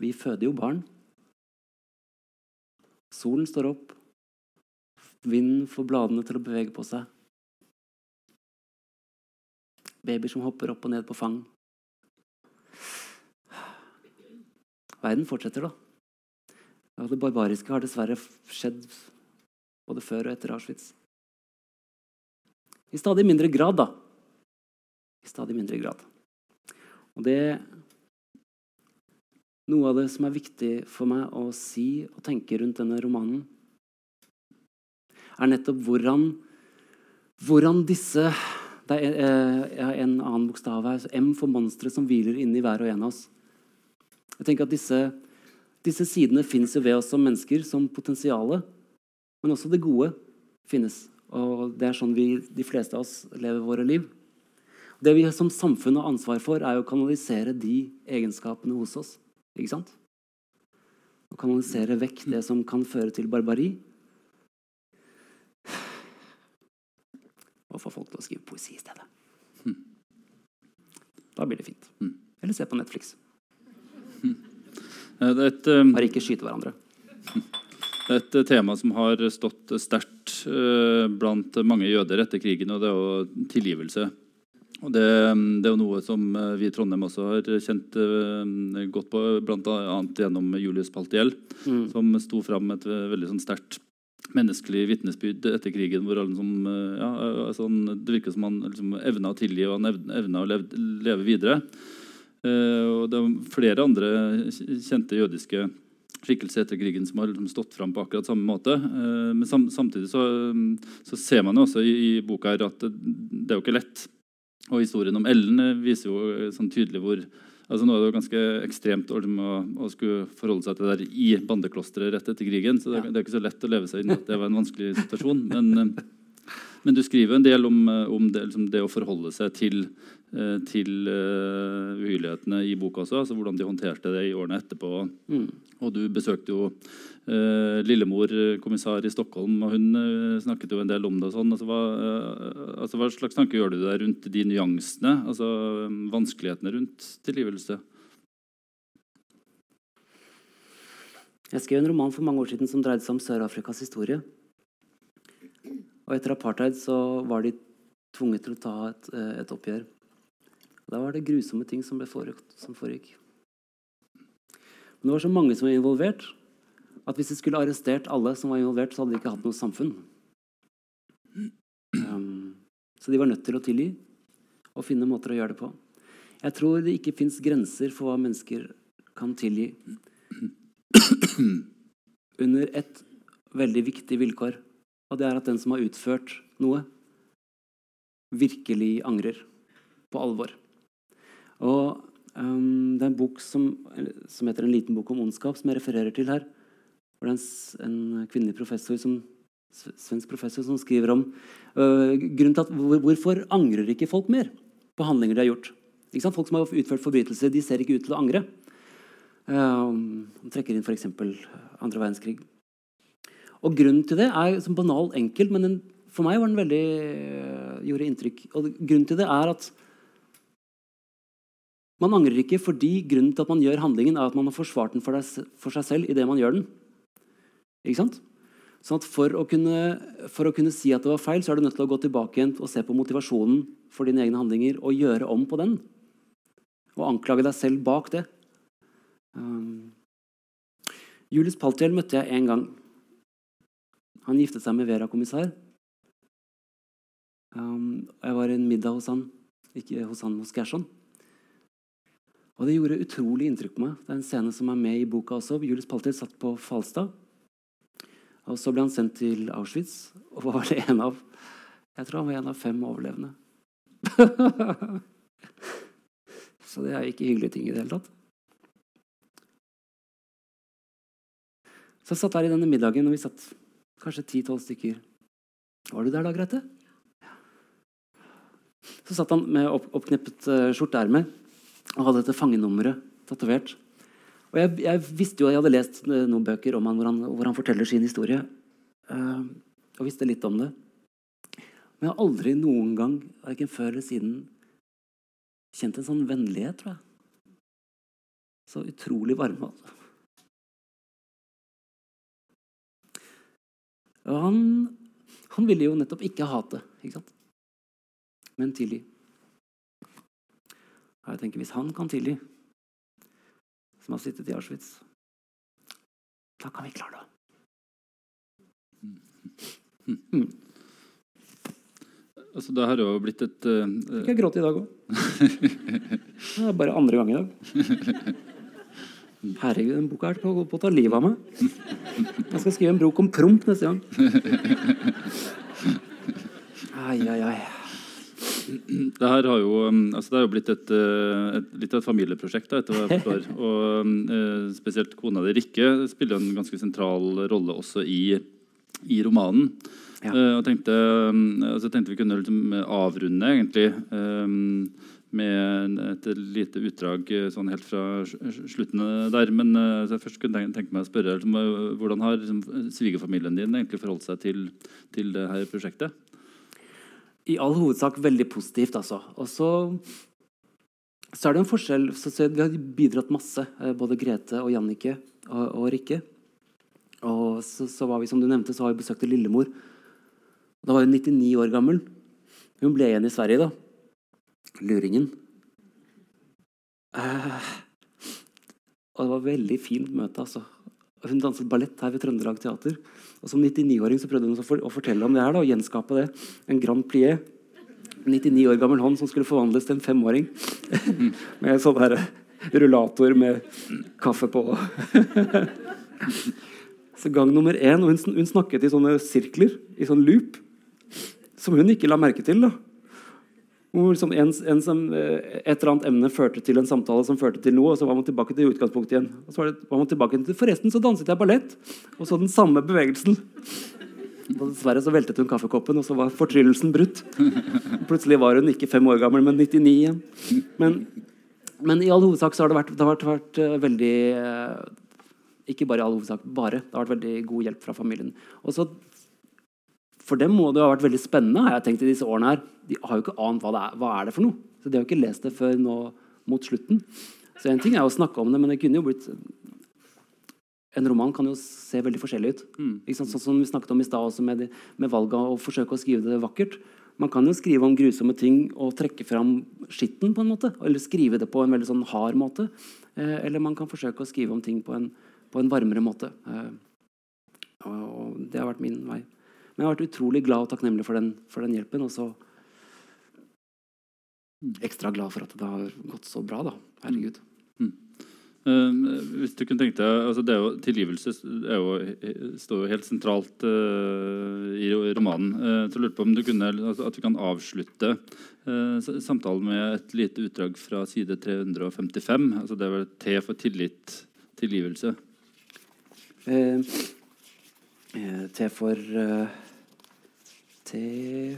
Vi føder jo barn. Solen står opp. Vinden får bladene til å bevege på seg. Babyer som hopper opp og ned på fang. verden fortsetter, da. Ja, det barbariske har dessverre skjedd både før og etter Auschwitz. I stadig mindre grad, da. I stadig mindre grad. Og det Noe av det som er viktig for meg å si og tenke rundt denne romanen, er nettopp hvordan, hvordan disse Det er eh, en annen bokstav her. M for monstre som hviler inni hver og en av oss. Jeg tenker at Disse, disse sidene fins ved oss som mennesker, som potensialet. Men også det gode finnes. Og det er sånn vi, de fleste av oss lever våre liv. Det vi som samfunn har ansvar for, er å kanalisere de egenskapene hos oss. Ikke sant? Å kanalisere vekk det som kan føre til barbari. Og få folk til å skrive poesi i stedet. Da blir det fint. Eller se på Netflix. Er et, um, Bare ikke skyte hverandre. Er et eh, tema som har stått sterkt uh, blant mange jøder etter krigen, og det er jo tilgivelse. Og det, det er jo noe som vi i Trondheim også har kjent uh, godt på, bl.a. gjennom Julius Paltiel, som sto fram et veldig sånn sterkt menneskelig vitnesbyrd etter krigen. hvor alle liksom, eh, ja, altså han, Det virker som han liksom evna å tilgi og han evna, å leve, leve videre. Eh, og det er flere andre kjente jødiske skikkelser etter krigen som har liksom stått fram på akkurat samme måte. Eh, men sam, samtidig så, så ser man jo også i, i boka her at det, det er jo ikke lett. Og historien om Ellen eh, viser jo eh, sånn tydelig hvor altså Nå er det jo ganske ekstremt å, liksom å, å skulle forholde seg til det der i bandeklosteret rett etter krigen. så det, er- det er ikke så lett å leve seg inn i at det var en vanskelig situasjon. Men, eh, men du skriver en del om, eh, om det, liksom det å forholde seg til, eh, til uhyrlighetene i boka også. altså Hvordan de håndterte det i årene etterpå. Mm. Og du besøkte jo Lillemor, eh, kommissar i Stockholm, og hun eh, snakket jo en del om det. og sånn. Altså, hva, eh, altså, hva slags tanker gjør du deg rundt de nyansene? altså Vanskelighetene rundt tilgivelse? Jeg skrev en roman for mange år siden som dreide seg om Sør-Afrikas historie. Og etter apartheid så var de tvunget til å ta et, et oppgjør. Og da var det grusomme ting som, foregått, som foregikk. Men det var så mange som var involvert, at hvis de skulle arrestert alle som var involvert, så hadde de ikke hatt noe samfunn. Um, så de var nødt til å tilgi og finne måter å gjøre det på. Jeg tror det ikke fins grenser for hva mennesker kan tilgi under et veldig viktig vilkår. Og det er at den som har utført noe, virkelig angrer på alvor. Og um, det er en bok som, som heter 'En liten bok om ondskap', som jeg refererer til her. Hvor det en, en kvinnelig professor som, svensk professor som skriver om uh, grunnen til at hvor, hvorfor angrer ikke folk mer på handlinger de har gjort. Folk som har utført forbrytelser, de ser ikke ut til å angre. Uh, de trekker inn f.eks. andre verdenskrig. Og grunnen til det er som banal enkel, men den, for meg var den veldig uh, gjorde inntrykk. Og grunnen til det er at man angrer ikke fordi grunnen til at man gjør handlingen, er at man har forsvart den for, deg, for seg selv idet man gjør den. Ikke sant? Sånn at for å, kunne, for å kunne si at det var feil, så er du nødt til å gå tilbake igjen og se på motivasjonen for dine egne handlinger og gjøre om på den. Og anklage deg selv bak det. Um, Julius Paltiel møtte jeg én gang. Han giftet seg med Vera kommissær. Um, jeg var i en middag hos han, ikke hos han hos Gerson. Og det gjorde utrolig inntrykk på meg. Det er en scene som er med i boka også. Julius Paltiel satt på Falstad. Og så ble han sendt til Auschwitz og var det en av Jeg tror han var en av fem overlevende. så det er ikke hyggelige ting i det hele tatt. Så jeg satt der i denne middagen, og vi satt kanskje ti-tolv stykker. Var du der da, Grete? Så satt han med opp, oppkneppet uh, skjorteerme og hadde dette fangenummeret tatovert. Og jeg, jeg visste jo, jeg hadde lest noen bøker om han hvor, han hvor han forteller sin historie. Uh, og visste litt om det. Men jeg har aldri noen gang, verken før eller siden, kjent en sånn vennlighet, tror jeg. Så utrolig varme. altså. Og han, han ville jo nettopp ikke hate, ikke sant? men tilgi. Jeg tenker, Hvis han kan tilgi, som har sittet i Auschwitz. Da kan vi klare det. Mm. Altså, det har jo blitt et uh, Ikke jeg gråte i dag òg? Det er bare andre gang i dag. Herregud, den boka er på på å ta livet av meg. Jeg skal skrive en brok om promp neste gang. Ai, ai, ai. Det her har jo, um, altså det har jo blitt et, uh, et, litt av et familieprosjekt. Da, etter hva jeg forstår. Og eh, Spesielt kona di Rikke spiller en ganske sentral rolle også i, i romanen. Ja. Eh, og tenkte, um, altså tenkte vi kunne liksom avrunde egentlig eh, med et lite utdrag uh, sånn helt fra sl- slutten der. Men uh, så jeg først kunne tenke, meg å spørre liksom, hvordan har liksom, svigerfamilien din egentlig forholdt seg til, til det her prosjektet? I all hovedsak veldig positivt, altså. Og så, så er det en forskjell så, så Vi har bidratt masse, eh, både Grete og Jannicke og, og Rikke. Og så, så var vi, som du nevnte, så har vi besøkt Lillemor. Da var hun 99 år gammel. Hun ble igjen i Sverige, da. Luringen. Eh, og det var veldig fint møte, altså. Hun danset ballett her ved Trøndelag Teater. Og Som 99-åring så prøvde hun å, for, å fortelle om det her da, og gjenskape det. En grand plié. 99 år gammel hånd som skulle forvandles til en femåring. med sånn her rullator med kaffe på. så gang nummer én og hun, hun snakket i sånne sirkler, i sånn loop, som hun ikke la merke til. da. Hvor liksom en, en som, eh, et eller annet emne førte til en samtale som førte til noe, og så var man tilbake til utgangspunktet igjen. Og så var, det, var man tilbake til, Forresten så danset jeg ballett, og så den samme bevegelsen. Og dessverre så veltet hun kaffekoppen, og så var fortryllelsen brutt. Plutselig var hun ikke fem år gammel, men 99 igjen. Men, men i all hovedsak så har det vært, det har vært, vært eh, veldig eh, Ikke bare i all hovedsak, bare. Det har vært veldig god hjelp fra familien. Og så for dem må det jo ha vært veldig spennende. har jeg tenkt i disse årene her. De har jo ikke ant hva det er, hva er det for noe. Så De har jo ikke lest det før nå mot slutten. Så en ting er å snakke om det, men det kunne jo blitt En roman kan jo se veldig forskjellig ut. Sant? Sånn som vi snakket om i stad også, med, de, med valget av å forsøke å skrive det vakkert. Man kan jo skrive om grusomme ting og trekke fram skitten, på en måte. Eller skrive det på en veldig sånn hard måte. Eh, eller man kan forsøke å skrive om ting på en, på en varmere måte. Eh, og det har vært min vei. Men jeg har vært utrolig glad og takknemlig for den, for den hjelpen. Og så ekstra glad for at det har gått så bra, da. Herregud. Eh, hvis du kunne tenkt deg, altså det er jo, Tilgivelse er jo, står jo helt sentralt uh, i romanen. Uh, så jeg lurte på om du kunne, altså At vi kan avslutte eh, samtalen med et lite utdrag fra side 355. altså Det er vel T for tillit, tilgivelse. Eh, eh, T for T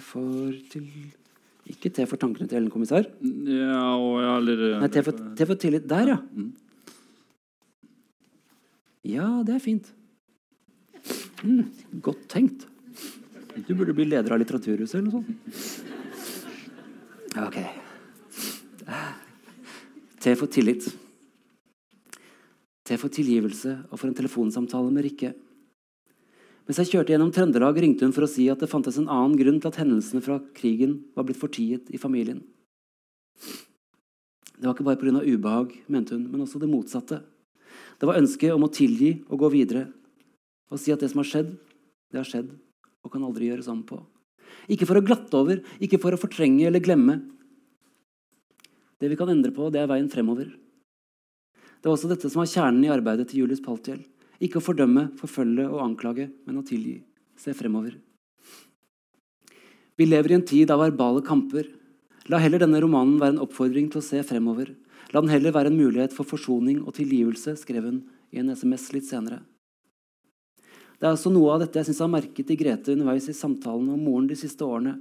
for til Ikke T for tankene til Ellen kommissær. Ja, og ja, eller Nei, T for, T for tillit. Der, ja. Mm. Ja, det er fint. Mm, godt tenkt. Du burde bli leder av Litteraturhuset eller noe sånt. Ok. T for tillit. T for tilgivelse og for en telefonsamtale med Rikke. Mens jeg kjørte gjennom Trøndelag, ringte hun for å si at det fantes en annen grunn til at hendelsene fra krigen var blitt fortiet i familien. Det var ikke bare pga. ubehag, mente hun, men også det motsatte. Det var ønsket om å tilgi og gå videre. Og si at det som har skjedd, det har skjedd og kan aldri gjøres om på. Ikke for å glatte over, ikke for å fortrenge eller glemme. Det vi kan endre på, det er veien fremover. Det var også dette som var kjernen i arbeidet til Julius Paltjell. Ikke å fordømme, forfølge og anklage, men å tilgi. Se fremover. Vi lever i en tid av verbale kamper. La heller denne romanen være en oppfordring til å se fremover. La den heller være en mulighet for forsoning og tilgivelse, skrev hun i en SMS litt senere. Det er også noe av dette jeg syns har merket i Grete underveis i samtalene om moren de siste årene.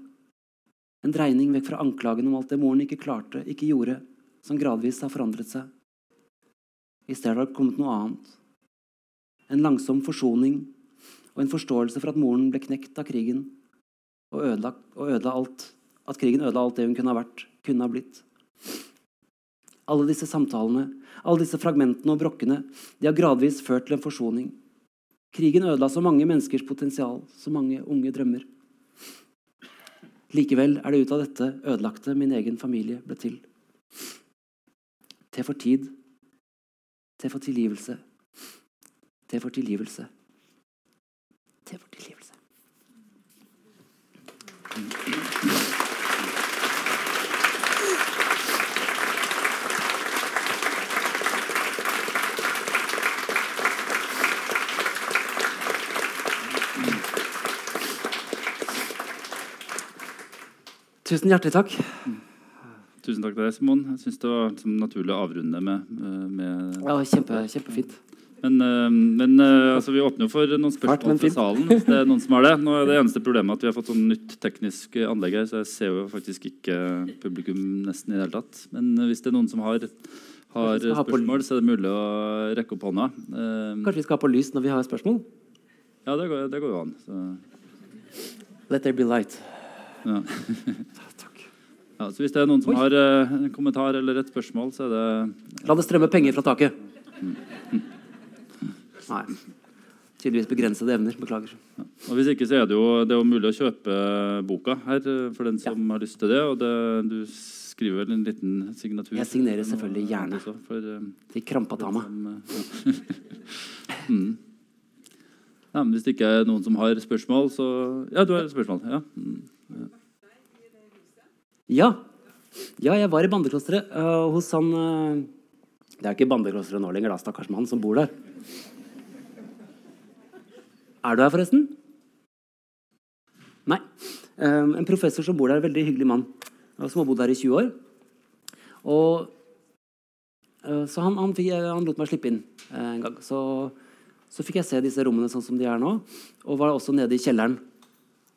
En dreining vekk fra anklagen om alt det moren ikke klarte, ikke gjorde, som gradvis har forandret seg. I stedet har det kommet noe annet. En langsom forsoning og en forståelse for at moren ble knekt av krigen og ødela, og ødela alt, at krigen ødela alt det hun kunne ha vært, kunne ha blitt. Alle disse samtalene, alle disse fragmentene og brokkene, de har gradvis ført til en forsoning. Krigen ødela så mange menneskers potensial, så mange unge drømmer. Likevel er det ut av dette ødelagte min egen familie ble til. Til for tid. Til for tilgivelse. Til for tilgivelse. Til for tilgivelse. Tusen hjertelig takk. Tusen takk til deg, Simon. Jeg synes det var naturlig å avrunde med, eh, med Ja, kjempe, kjempefint. Men, eh, men eh, altså, vi åpner jo for noen spørsmål fra salen. Hvis det er noen som har det. Nå er det eneste problemet at vi har fått sånn nytt teknisk anlegg her, så jeg ser jo faktisk ikke publikum nesten i det hele tatt. Men eh, hvis det er noen som har, har spørsmål, så er det mulig å rekke opp hånda. Eh, Kanskje vi skal ha på lys når vi har spørsmål? Ja, det går, det går jo an. Så, Let there be light. ja. Ja, så hvis det er noen som Oi. har eh, en kommentar eller et spørsmål, så er det La det strømme penger fra taket. Nei. Tydeligvis begrensede evner. Beklager. Og Hvis ikke, så er det jo, det er jo mulig å kjøpe boka her eh, for den som har lyst til det. Og det, du skriver vel en liten signatur? Jeg signerer selvfølgelig gjerne. Også, for, eh, De krampa ta meg. som, eh, ja. mm. ja, Hvis det ikke er noen som har spørsmål, så Ja, du har et spørsmål. Ja. Mm. Ja. ja, jeg var i bandeklosteret uh, hos han uh, Det er ikke bandeklosteret nå lenger, da, stakkars mann som bor der. Er du her, forresten? Nei. Um, en professor som bor der, en veldig hyggelig mann, som har bodd der i 20 år. Og uh, Så han, han, han lot meg slippe inn uh, en gang. Så, så fikk jeg se disse rommene sånn som de er nå, og var også nede i kjelleren.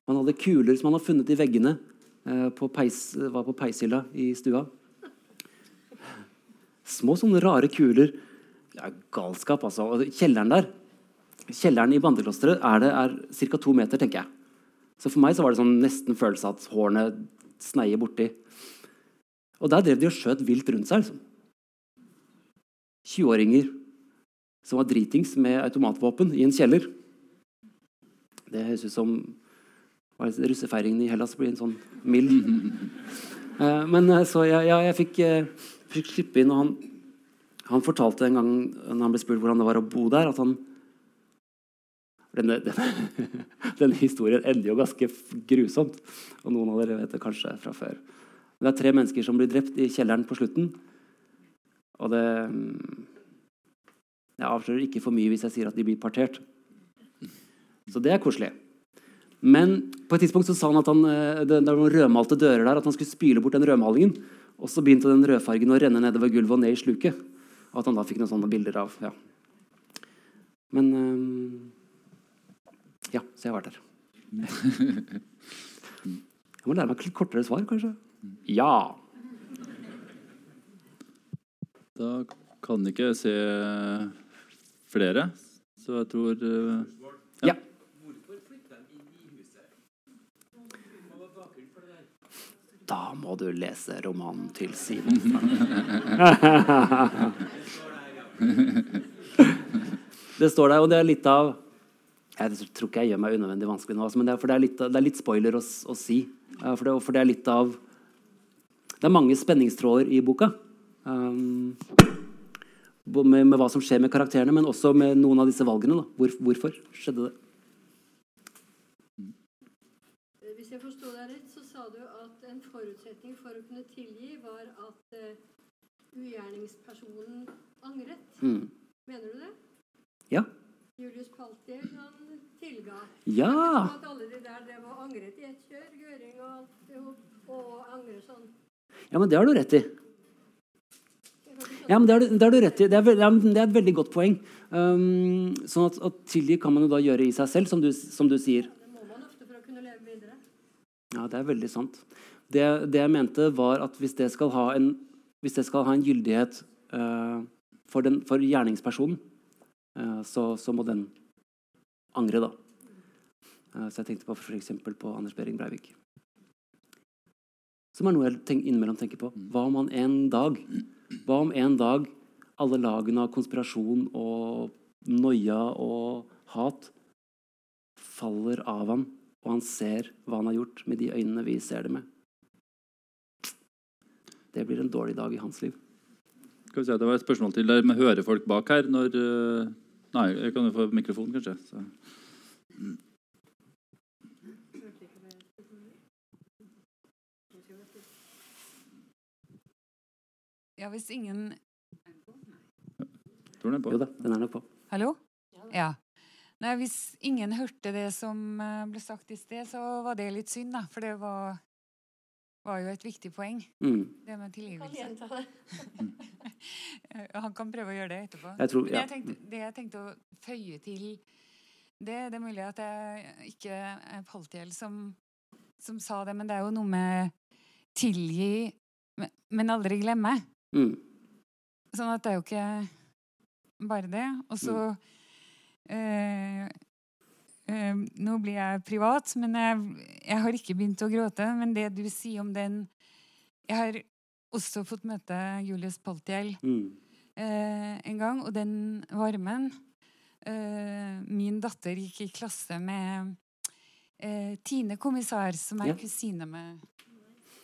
Han hadde kuler som han hadde funnet i veggene uh, på peis, var på peishylla i stua. Små sånne rare kuler. Er galskap, altså. Kjelleren der Kjelleren i bandeklosteret er, det- er ca. to meter, tenker jeg. Så for meg så var det sånn nesten følelse av at hårene sneier borti. Og der drev de og skjøt vilt rundt seg. liksom. 20-åringer som var dritings med automatvåpen i en kjeller. Det høres ut som russefeiringen i Hellas blir en sånn mild. Eh, men eh, så jeg, jeg, jeg fikk, eh, fikk slippe inn, og han, han fortalte en gang når han ble spurt hvordan det var å bo der, at han denne, denne, denne historien ender jo ganske grusomt. Og noen av dere vet det kanskje fra før. Det er tre mennesker som blir drept i kjelleren på slutten. Og det Jeg avslører ikke for mye hvis jeg sier at de blir partert. Så det er koselig. Men på et tidspunkt så sa han at han, eh, det, det var noen rødmalte dører der, at han skulle spyle bort den rødmalingen. Og så begynte den rødfargen å renne nedover gulvet og ned i sluket. Og at han da fikk noen sånne bilder av ja. Men eh, Ja, så jeg har vært der. Jeg må lære meg litt kortere svar, kanskje. Ja. Da kan ikke jeg se flere, så jeg tror eh, Ja. Da må du lese romanen til Simon. det står der, og det er litt av Jeg tror ikke jeg gjør meg unødvendig vanskelig nå, altså, men det er, for det er, litt, det er litt spoiler å, å si. For det, for det er litt av Det er mange spenningstråder i boka. Um, med, med hva som skjer med karakterene, men også med noen av disse valgene. Hvor, hvorfor skjedde det? Hvis jeg forsto deg rett, så sa du at en forutsetning for å kunne tilgi var at uh, ugjerningspersonen angret. Mm. Mener du det? Ja. Julius Paltier, han tilga. Ja! Sånn at alle de der drev og angret i ett kjør, Gøring og alt det, og, og angrer sånn. Ja, men det har du rett i. Ja, men Det har du, det har du rett i. Det er, det er et veldig godt poeng. Um, sånn at, at tilgi kan man jo da gjøre i seg selv, som du, som du sier. Det må man ofte for å kunne leve videre. Ja, det er veldig sant. Det, det jeg mente, var at hvis det skal ha en, hvis det skal ha en gyldighet uh, for, den, for gjerningspersonen, uh, så, så må den angre, da. Eh, så jeg tenkte på f.eks. på Anders Behring Breivik. Som er noe jeg tenk, innimellom tenker på. Hva om han en dag Hva om en dag alle lagene av konspirasjon og noia og hat faller av ham, og han ser hva han har gjort med de øynene vi ser det med. Det blir en dårlig dag i hans liv. Skal vi se, Det var et spørsmål til der med hører folk bak her når eh, Nei, jeg kan jo få mikrofon, kanskje. Så. Ja, hvis ingen Tror den er på. Jo da, den er nok på. Hallo? Ja. Nei, hvis ingen hørte det som eh, ble sagt i sted, så var det litt synd, da. For det var, var jo et viktig poeng, Mm. det med Kan tilgivelse. gjenta det. Han kan prøve å gjøre det etterpå. Jeg tror, Men ja. jeg tenkte, det jeg tenkte å føye til det, det er mulig at jeg ikke er Paltjell som, som sa det, men det er jo noe med tilgi, men, aldri glemme. Mm. Sånn at det er jo ikke bare det. Og så eh, eh, Nå blir jeg privat, men jeg, jeg har ikke begynt å gråte. Men det du sier om den Jeg har også fått møte Julius Paltiel Mm. eh, en gang, og den varmen eh, Min datter gikk i klasse med eh, Tine Kommissar, som er Ja. kusine med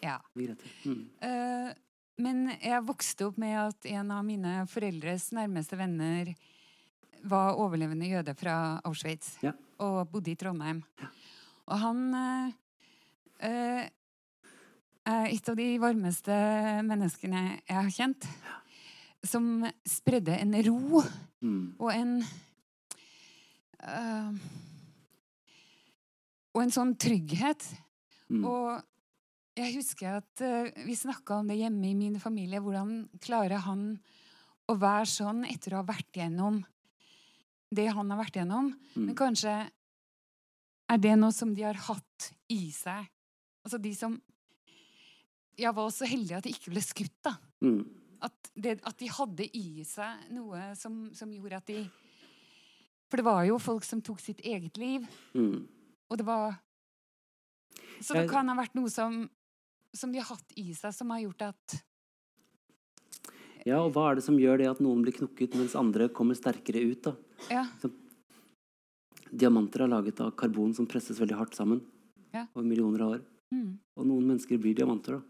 Ja. Mm. Eh, men jeg vokste opp med at en av mine foreldres nærmeste venner var overlevende jøde fra Auschwitz Ja. Og bodde i Trondheim. Og han eh, eh, er et av de varmeste menneskene jeg har kjent. Som spredde en ro Mm. og en eh, Og en sånn trygghet. Mm. Og jeg husker at eh, vi snakka om det hjemme i min familie. Hvordan klarer han å være sånn etter å ha vært gjennom det han har vært gjennom? Mm. Men kanskje er det noe som de har hatt i seg. Altså de som Jeg var så heldig at de ikke ble skutt, da. Mm. At, det, at de hadde i seg noe som, som gjorde at de For det var jo folk som tok sitt eget liv. Mm. Og det var Så det kan ha vært noe som, som de har hatt i seg, som har gjort at Ja, og hva er det som gjør det at noen blir knukket, mens andre kommer sterkere ut? da? Ja. Diamanter er laget av karbon som presses veldig hardt sammen Ja. over millioner av år. Mm. Og noen mennesker blir diamanter, da.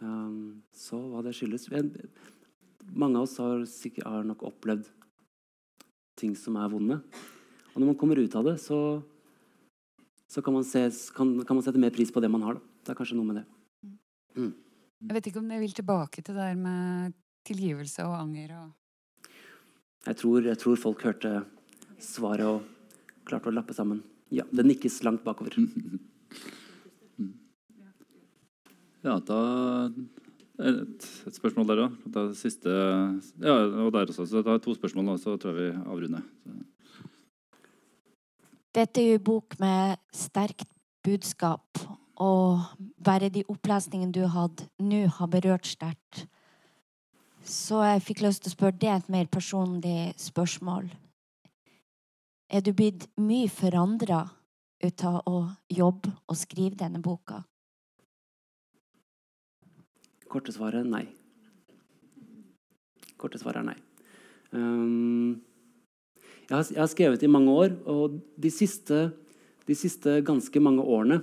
Um, så hva det skyldes Mange av oss har, sikkert, har nok opplevd ting som er vonde. Og når man kommer ut av det, så, så kan, man se, kan, kan man sette mer pris på det man har. Da. Det er kanskje noe med det. Jeg vet ikke om jeg vil tilbake til det der med tilgivelse og anger og Jeg tror, jeg tror folk hørte svaret og klarte å lappe sammen. Ja, det nikkes langt bakover. Ja, da et, et spørsmål der òg. Siste Ja, og der også. Så da er to spørsmål, nå, så tror jeg vi avrunder. Så. Dette er jo en bok med sterkt budskap, og bare de opplesningene du hadde nå, har berørt sterkt. Så jeg fikk lyst til å spørre deg et mer personlig spørsmål. Er du blitt mye forandra ut av å jobbe og skrive denne boka? Korte svaret nei. Korte svaret er nei. Um, jeg, har, jeg har skrevet i mange år, og de siste, de siste ganske mange årene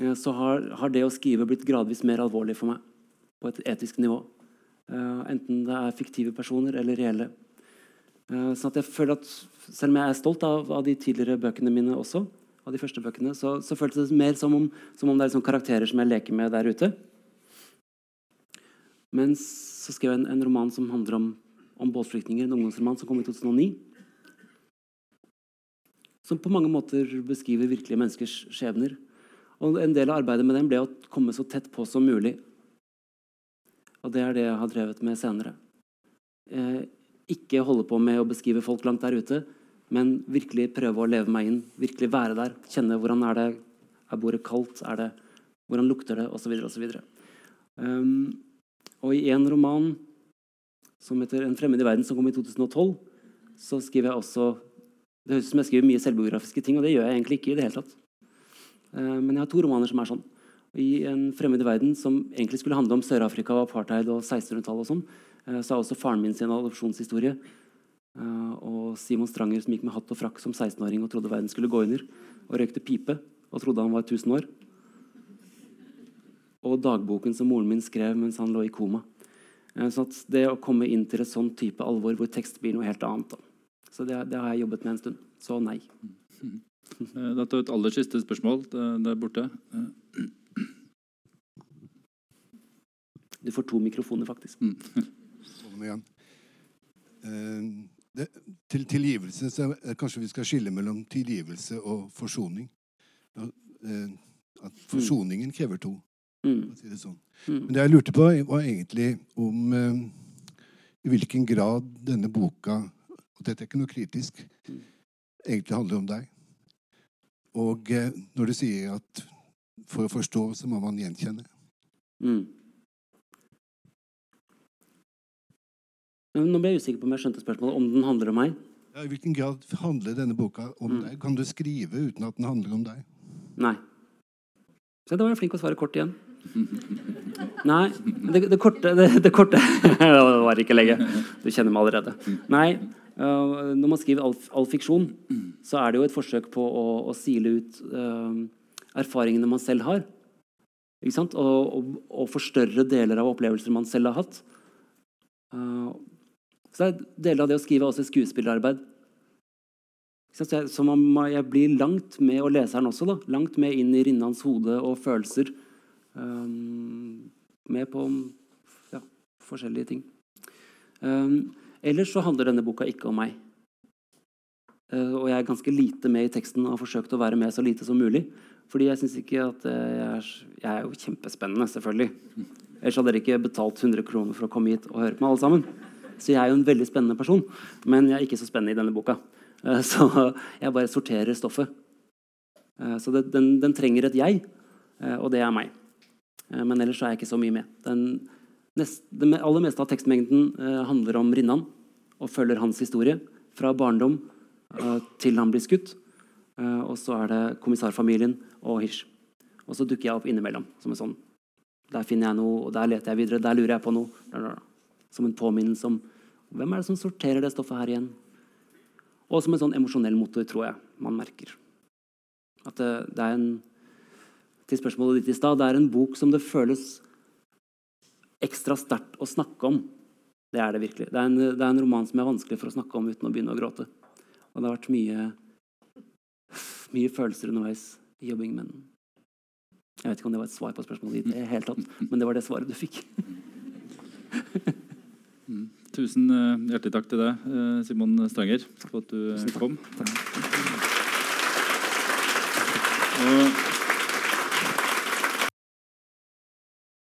eh, så har, har det å skrive blitt gradvis mer alvorlig for meg på et etisk nivå. Eh, enten det er fiktive personer eller reelle. Eh, sånn at jeg føler at Selv om jeg er stolt av, av de tidligere bøkene mine også, av de første bøkene, så, så føltes det mer som om, som om det er liksom karakterer som jeg leker med der ute. Men så skrev jeg en, en roman som handler om, om båtflyktninger, en ungdomsroman som kom i 2009. Som på mange måter beskriver virkelige menneskers skjebner. Og en del av arbeidet med den ble å komme så tett på som mulig. Og det er det jeg har drevet med senere. Eh, ikke holde på med å beskrive folk langt der ute, men virkelig prøve å leve meg inn. Virkelig være der. Kjenne hvordan er det Er bordet kaldt? Er det, hvordan lukter det? Så videre. Um, og i en roman som heter 'En fremmed i verden', som kom i 2012, så skriver jeg også Det høres ut som jeg skriver mye selvbiografiske ting, og det gjør jeg egentlig ikke i det hele tatt. Uh, men jeg har to romaner som er sånn. I 'En fremmed verden', som egentlig skulle handle om Sør-Afrika og apartheid og 1600-tallet og sånn, eh, så er også faren min sin adopsjonshistorie. Eh, og Simon Stranger som gikk med hatt og frakk som 16-åring og trodde verden skulle gå under, og røykte pipe og trodde han var 1000 år. og dagboken som moren min skrev mens han lå i koma. Eh, så det å komme inn til et sånn type alvor hvor tekst blir noe helt annet da. Så det, det har jeg jobbet med en stund. Så nei. Dette vi et aller siste spørsmål der borte. Eh, Du får to mikrofoner, faktisk. Mm. igjen. Eh, det, til tilgivelse så er, kanskje vi skal skille mellom tilgivelse og forsoning. Eh, at forsoningen krever to. Mm. si det sånn. Mm. Men det jeg lurte på, var egentlig om eh, i hvilken grad denne boka Og dette er ikke noe kritisk. Egentlig handler om deg. Og når du sier at for å forstå, så må man gjenkjenne. Mm. Nå ble jeg usikker på om jeg skjønte spørsmålet. Om den handler om meg? Ja, I hvilken grad handler denne boka om Mm. deg? Kan du skrive uten at den handler om deg? Nei. Se, da var jeg flink å svare kort igjen. Nei. Det, det korte Det, det korte Det var ikke lenge. Du kjenner meg allerede. Nei. Uh, når man skriver all, all fiksjon, så er det jo et forsøk på å, å sile ut uh, erfaringene man selv har. Ikke sant? Og, og, og forstørre deler av opplevelser man selv har hatt. Uh, så er deler av det å skrive også skuespillerarbeid. Så jeg, så man, jeg blir langt med, og leseren også, da, langt med inn i Rinnans hode og følelser. Um, med på ja, forskjellige ting. Um, ellers så handler denne boka ikke om meg. Uh, og jeg er ganske lite med i teksten og har forsøkt å være med så lite som mulig. Fordi jeg syns ikke at uh, jeg er, jeg er jo kjempespennende, selvfølgelig. Ellers hadde dere ikke betalt 100 kroner for å komme hit og høre på meg alle sammen. Så jeg er jo en veldig spennende person, men jeg er ikke så spennende i denne boka. Eh, Så jeg bare sorterer stoffet. Eh, Så det, den, den trenger et jeg, eh, og det er meg. Men ellers er jeg ikke så mye med. Den, nest, det aller meste av tekstmengden handler om Rinnan og følger hans historie fra barndom til han blir skutt. Og så er det kommissarfamilien og Hirsch. Og så dukker jeg opp innimellom som en sånn Der finner jeg noe, og der leter jeg videre. Der lurer jeg på noe. Som en påminnelse om hvem er det som sorterer det stoffet her igjen. Og som en sånn emosjonell motor, tror jeg man merker. At det, det er en Til spørsmålet ditt i stad, det er en bok som det føles ekstra sterkt å snakke om. Det er det virkelig. Det er, en, det er en roman som er vanskelig for å snakke om uten å begynne å gråte. Og det har vært mye, mye følelser underveis i jobbing med den. Jeg vet ikke om det var et svar på spørsmålet ditt, men det var det svaret du fikk. Tusen eh, hjertelig takk til deg, eh, Simon Stranger, for at du eh, takk. kom. Og